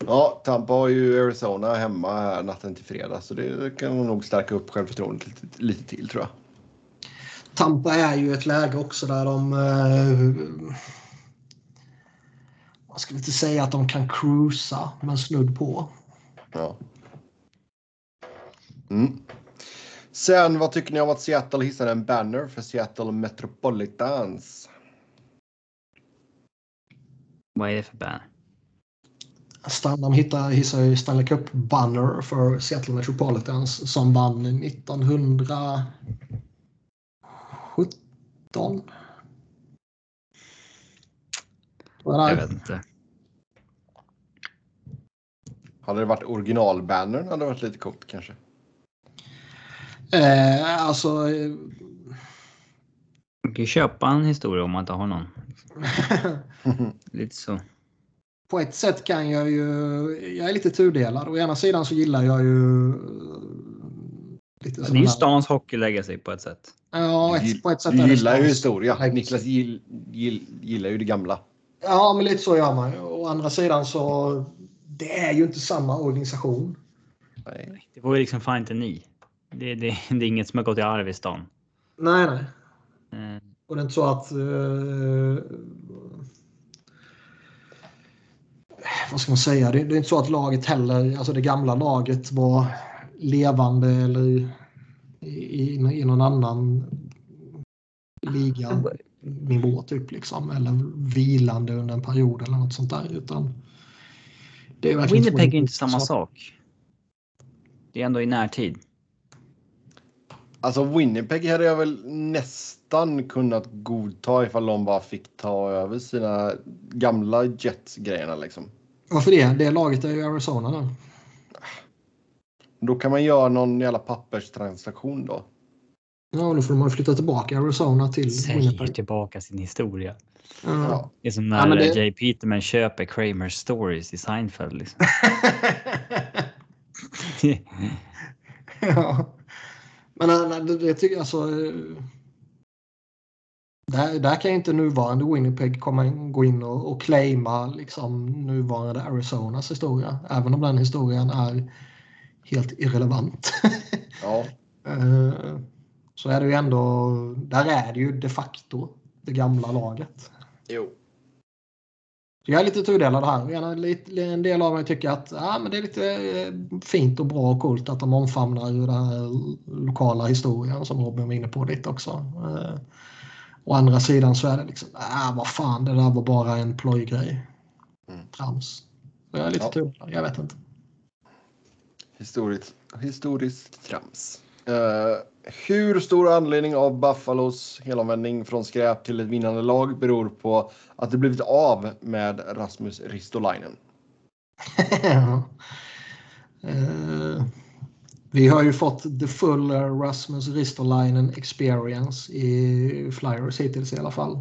Ja, Tampa har ju Arizona hemma här natten till fredag så det kan nog stärka upp självförtroendet lite, lite till tror jag. Tampa är ju ett läge också där de... Eh, man skulle inte säga att de kan cruisa, men snudd på. Ja. Mm. Sen, vad tycker ni om att Seattle hissade en banner för Seattle Metropolitans? Vad är det för banner? Stan- De hittar, hissar ju Stanley Cup banner för Seattle Metropolitans som vann 1917. Jag det? vet inte. Hade det varit originalbannern hade det varit lite coolt kanske. Eh, alltså... eh, Man kan ju köpa en historia om man inte har någon. Lite så. på ett sätt kan jag ju... Jag är lite tudelad. Å ena sidan så gillar jag ju... eh, Lite Det är sådana ju stans hockeylegacy på ett sätt. Ja, ett, på ett sätt du gillar ju historia. Niklas gill, gill, gillar ju det gamla. Ja, men lite så gör man ju. Å andra sidan så... Det är ju inte samma organisation. Nej. Det var ju liksom fan inte ni. Det, det, det är inget som har gått i arv i stan. Nej, nej. Eh, Och det är inte så att... eh, vad ska man säga? Det, det är inte så att laget heller, alltså det gamla laget var levande eller i, i, i någon annan liga nivå typ liksom. Eller vilande under en period eller något sånt där. Utan det är Winnipeg är inte samma saker. sak. Det är ändå i närtid. Alltså Winnipeg hade jag väl nästan kunnat godta ifall de bara fick ta över sina gamla Jets-grejerna liksom. Varför det? Det laget är ju Arizona nu. Då kan man göra någon jävla papperstransaktion då. Ja, då får man flytta tillbaka Arizona till Säljer Winnipeg. tillbaka sin historia. Ja. Ja. Det är som Ja, när men det- Jay Peterman köper Kramer Stories i Seinfeld. Liksom. ja. Men nej, det, det tycker jag alltså. eh, Där, där kan ju inte nuvarande Winnipeg komma in, gå in och, och claima liksom nuvarande Arizonas historia. Även om den historien är helt irrelevant. Ja. Eh, Så är det ju ändå, där är det ju de facto det gamla laget. Jo. Så jag är lite tudelad här. En del av mig tycker att ja, men det är lite eh, fint och bra och coolt att de omfamnar ju den här lokala historien som Robin var inne på lite också. Eh, Å andra sidan så är det liksom, äh, vad fan, det där var bara en plojgrej. Mm. Trams. Så jag är lite Ja. tudelad, jag vet inte. Historiskt, historiskt trams. Eh, hur stor anledning av Buffalos helomvändning från skräp till ett vinnande lag beror på att det blivit av med Rasmus Ristolainen? uh, vi har ju fått the full eh, Rasmus Ristolainen experience i Flyers hittills i alla fall.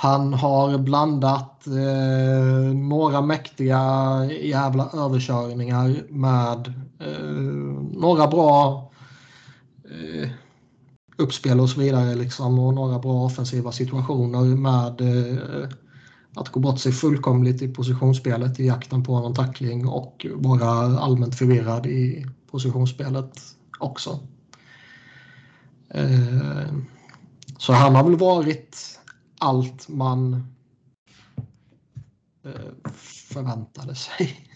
Han har blandat eh, några mäktiga jävla överkörningar med eh, några bra eh, uppspel och så vidare liksom och några bra offensiva situationer med eh, att gå bort sig fullkomligt i positionsspelet i jakten på någon tackling och vara allmänt förvirrad i positionsspelet också. Eh, Så han har väl varit allt man eh, förväntade sig.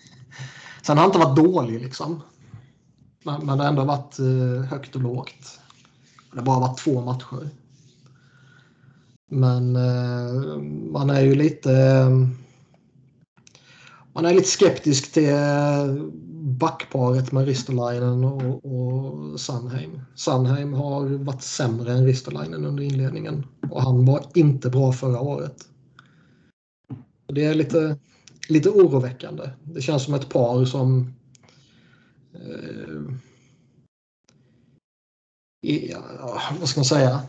Sen har han inte varit dålig liksom. Men, men det har ändå varit eh, högt och lågt. Det har bara varit två matcher. Men eh, man är ju lite eh, man är lite skeptisk till eh, backparet med Ristolainen och, och Sandheim. Sandheim har varit sämre än Ristolainen under inledningen och han var inte bra förra året. Det är lite, lite oroväckande. Det känns som ett par som i- ja, vad ska man säga?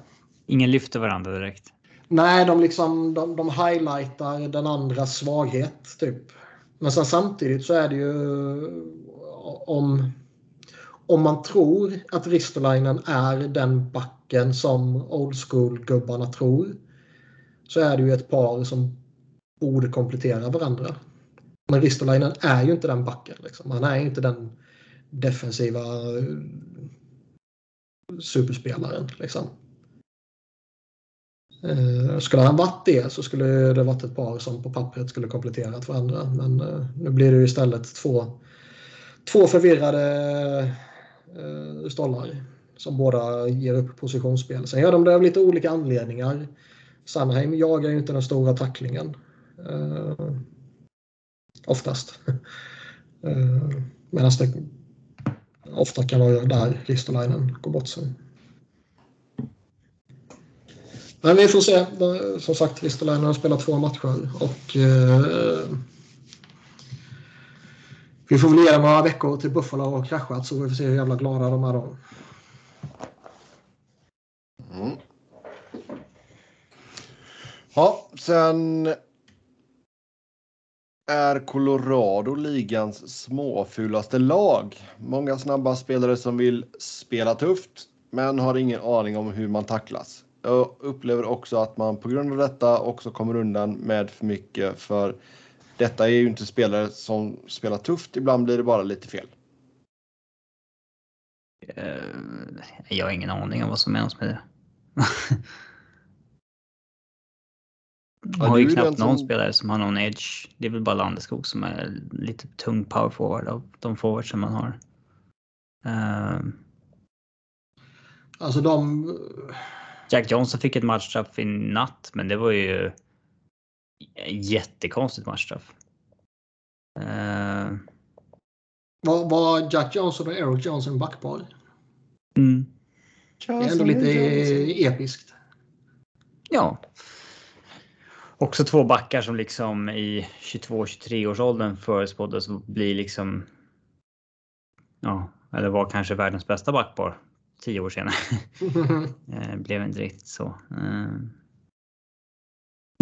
Ingen lyfter varandra direkt. Nej, de, liksom, de, de highlightar den andras svaghet. typ. Men sen samtidigt så är det ju om, om man tror att Ristolainen är den backen som old school-gubbarna tror så är det ju ett par som borde komplettera varandra. Men Ristolainen är ju inte den backen. Liksom. Han är inte den defensiva eh, superspelaren. Liksom. Eh, Skulle han varit det så skulle det varit ett par som på pappret skulle kompletterat varandra. Men eh, nu blir det ju istället två, två förvirrade eh, stollar som båda ger upp positionsspel. Sen gör de det av lite olika anledningar. Sandheim jagar ju inte den stora tacklingen. Eh, oftast. eh, Medan det ofta kan vara där Ristolainen går bort sig. Men vi får se. Som sagt, Ristolainen har spelat två matcher och eh, vi får väl ge dem några veckor till Buffalo har kraschat så vi får se hur jävla glada de är då. Mm. Ja, sen är Colorado ligans småfulaste lag. Många snabba spelare som vill spela tufft men har ingen aning om hur man tacklas. Jag upplever också att man på grund av detta också kommer undan med för mycket för detta är ju inte spelare som spelar tufft. Ibland blir det bara lite fel. Eh, jag har ingen aning om vad som menas med det. Ja, har ju knappt någon som- spelare som har någon edge. Det är väl bara Landeskog som är lite tung power forward av de forwards som man har. Uh, Alltså de... Jack Johnson fick ett matchstraff i natt, men det var ju jättekonstigt matchstraff. Uh, Var, var Jack Johnson och Eric Johnson backpar? mm, Det är ändå lite episkt. ja. Också två backar som liksom i 22-23 års åldern förespåddes bli liksom. Ja, eller var kanske världens bästa backpar tio år senare. Eh, blev inte riktigt så. Eh,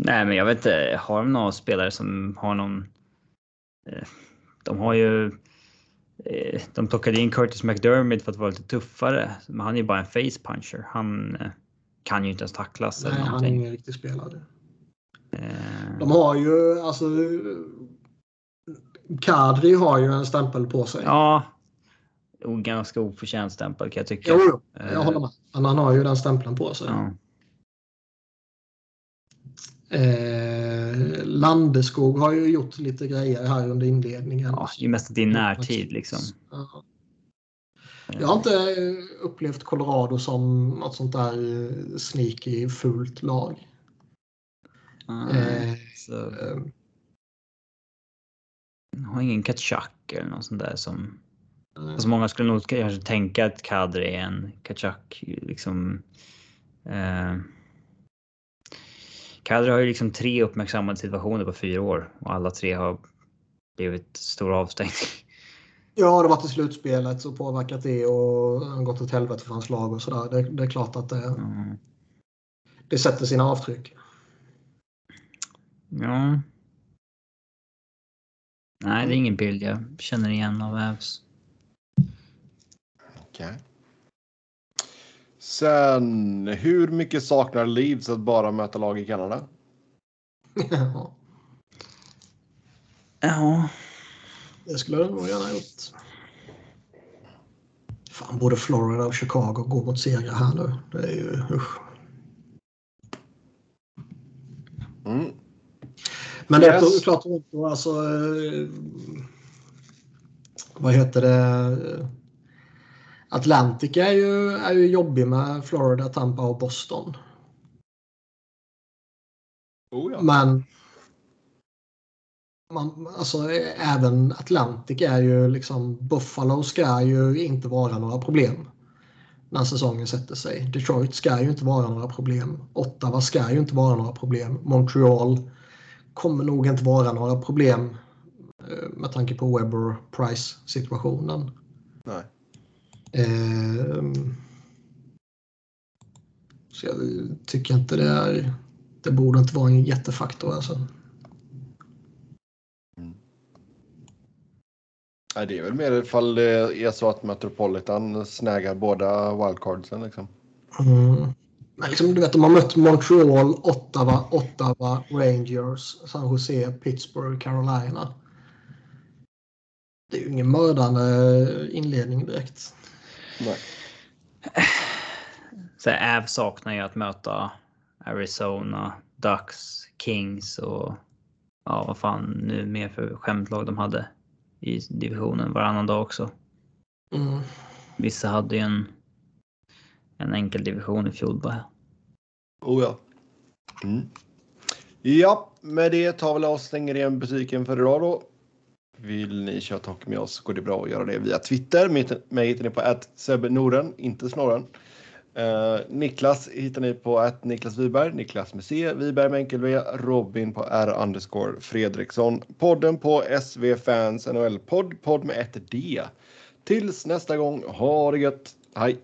Nej, men jag vet inte. Har de några spelare som har någon? eh, De har ju. De plockade in Curtis McDermott för att vara lite tuffare, men han är ju bara en face puncher. Han kan ju inte ens tacklas Nej, eller han är ingen riktig spelare. De har ju alltså... Kadri har ju en stämpel på sig. Ja. Och ganska oförtjänt stämpel kan jag tycka. Jo, jo, Eh, jag håller med. Men han har ju den stämpeln på sig. Ja. Eh, Landeskog har ju gjort lite grejer här under inledningen. ja, ju mest i närtid liksom. Ja. Jag har inte upplevt Colorado som något sånt där sneaky fult lag. Eh, Eh, så, eh, har ingen Kachak eller något sånt där som eh, Alltså många skulle nog kanske tänka att Kadri är en Kachak. Liksom, eh, Kadri har ju liksom tre uppmärksammade situationer på fyra år och alla tre har blivit stor avstängning. Ja, det var till slutspelet så påverkat det och han gått åt helvete för hans lag och sådär. Det, det är klart att det, Mm. det sätter sina avtryck. Ja. Nej, det är ingen bild jag känner igen av Avs. Okej. Sen, hur mycket saknar Leeds att bara möta lag i Kanada? Ja, Ja, det skulle de nog gärna ha gjort. Fan, både Florida och Chicago går mot segrar här nu. Det är ju usch. Mm. Men det är klart Toronto, alltså... eh, Vad heter det? Atlantic är ju, är ju jobbig med Florida, Tampa och Boston. Oh, ja. Men man, alltså, även Atlantic är ju liksom Buffalo ska ju inte vara några problem när säsongen sätter sig. Detroit ska ju inte vara några problem. Ottawa ska ju inte vara några problem. Montreal kommer nog inte vara några problem eh, med tanke på Webber Price situationen. Nej. Ehm, så jag tycker inte det är. Det borde inte vara en jättefaktor alltså. Nej, det är väl mer ifall det är så att Metropolitan snägar båda wildcardsen. Liksom. Mm. Men liksom, du vet, de har mött Montreal, Ottawa, Ottawa, Rangers, San Jose, Pittsburgh, Carolina. Det är ju ingen mördande inledning direkt. Nej. så Avs saknar ju att möta Arizona, Ducks, Kings och ja, vad fan nu mer för skämtlag de hade i divisionen varannan dag också. Mm. Vissa hade ju en, en enkel division i fjol bara. Oh ja. Mm. Ja, med det tar vi oss stänger igen butiken för idag då. Vill ni köra hockey med oss går det bra att göra det via Twitter. Mig hittar ni på Norden, inte Snorren. Uh, Niklas hittar ni på att Niklas Wiberg, Niklas med C, Wiberg med enkel V, Robin på R underscore Fredriksson. Podden på SV Fans NHL podd, podd med ett D. Tills nästa gång, ha det gött. Hej!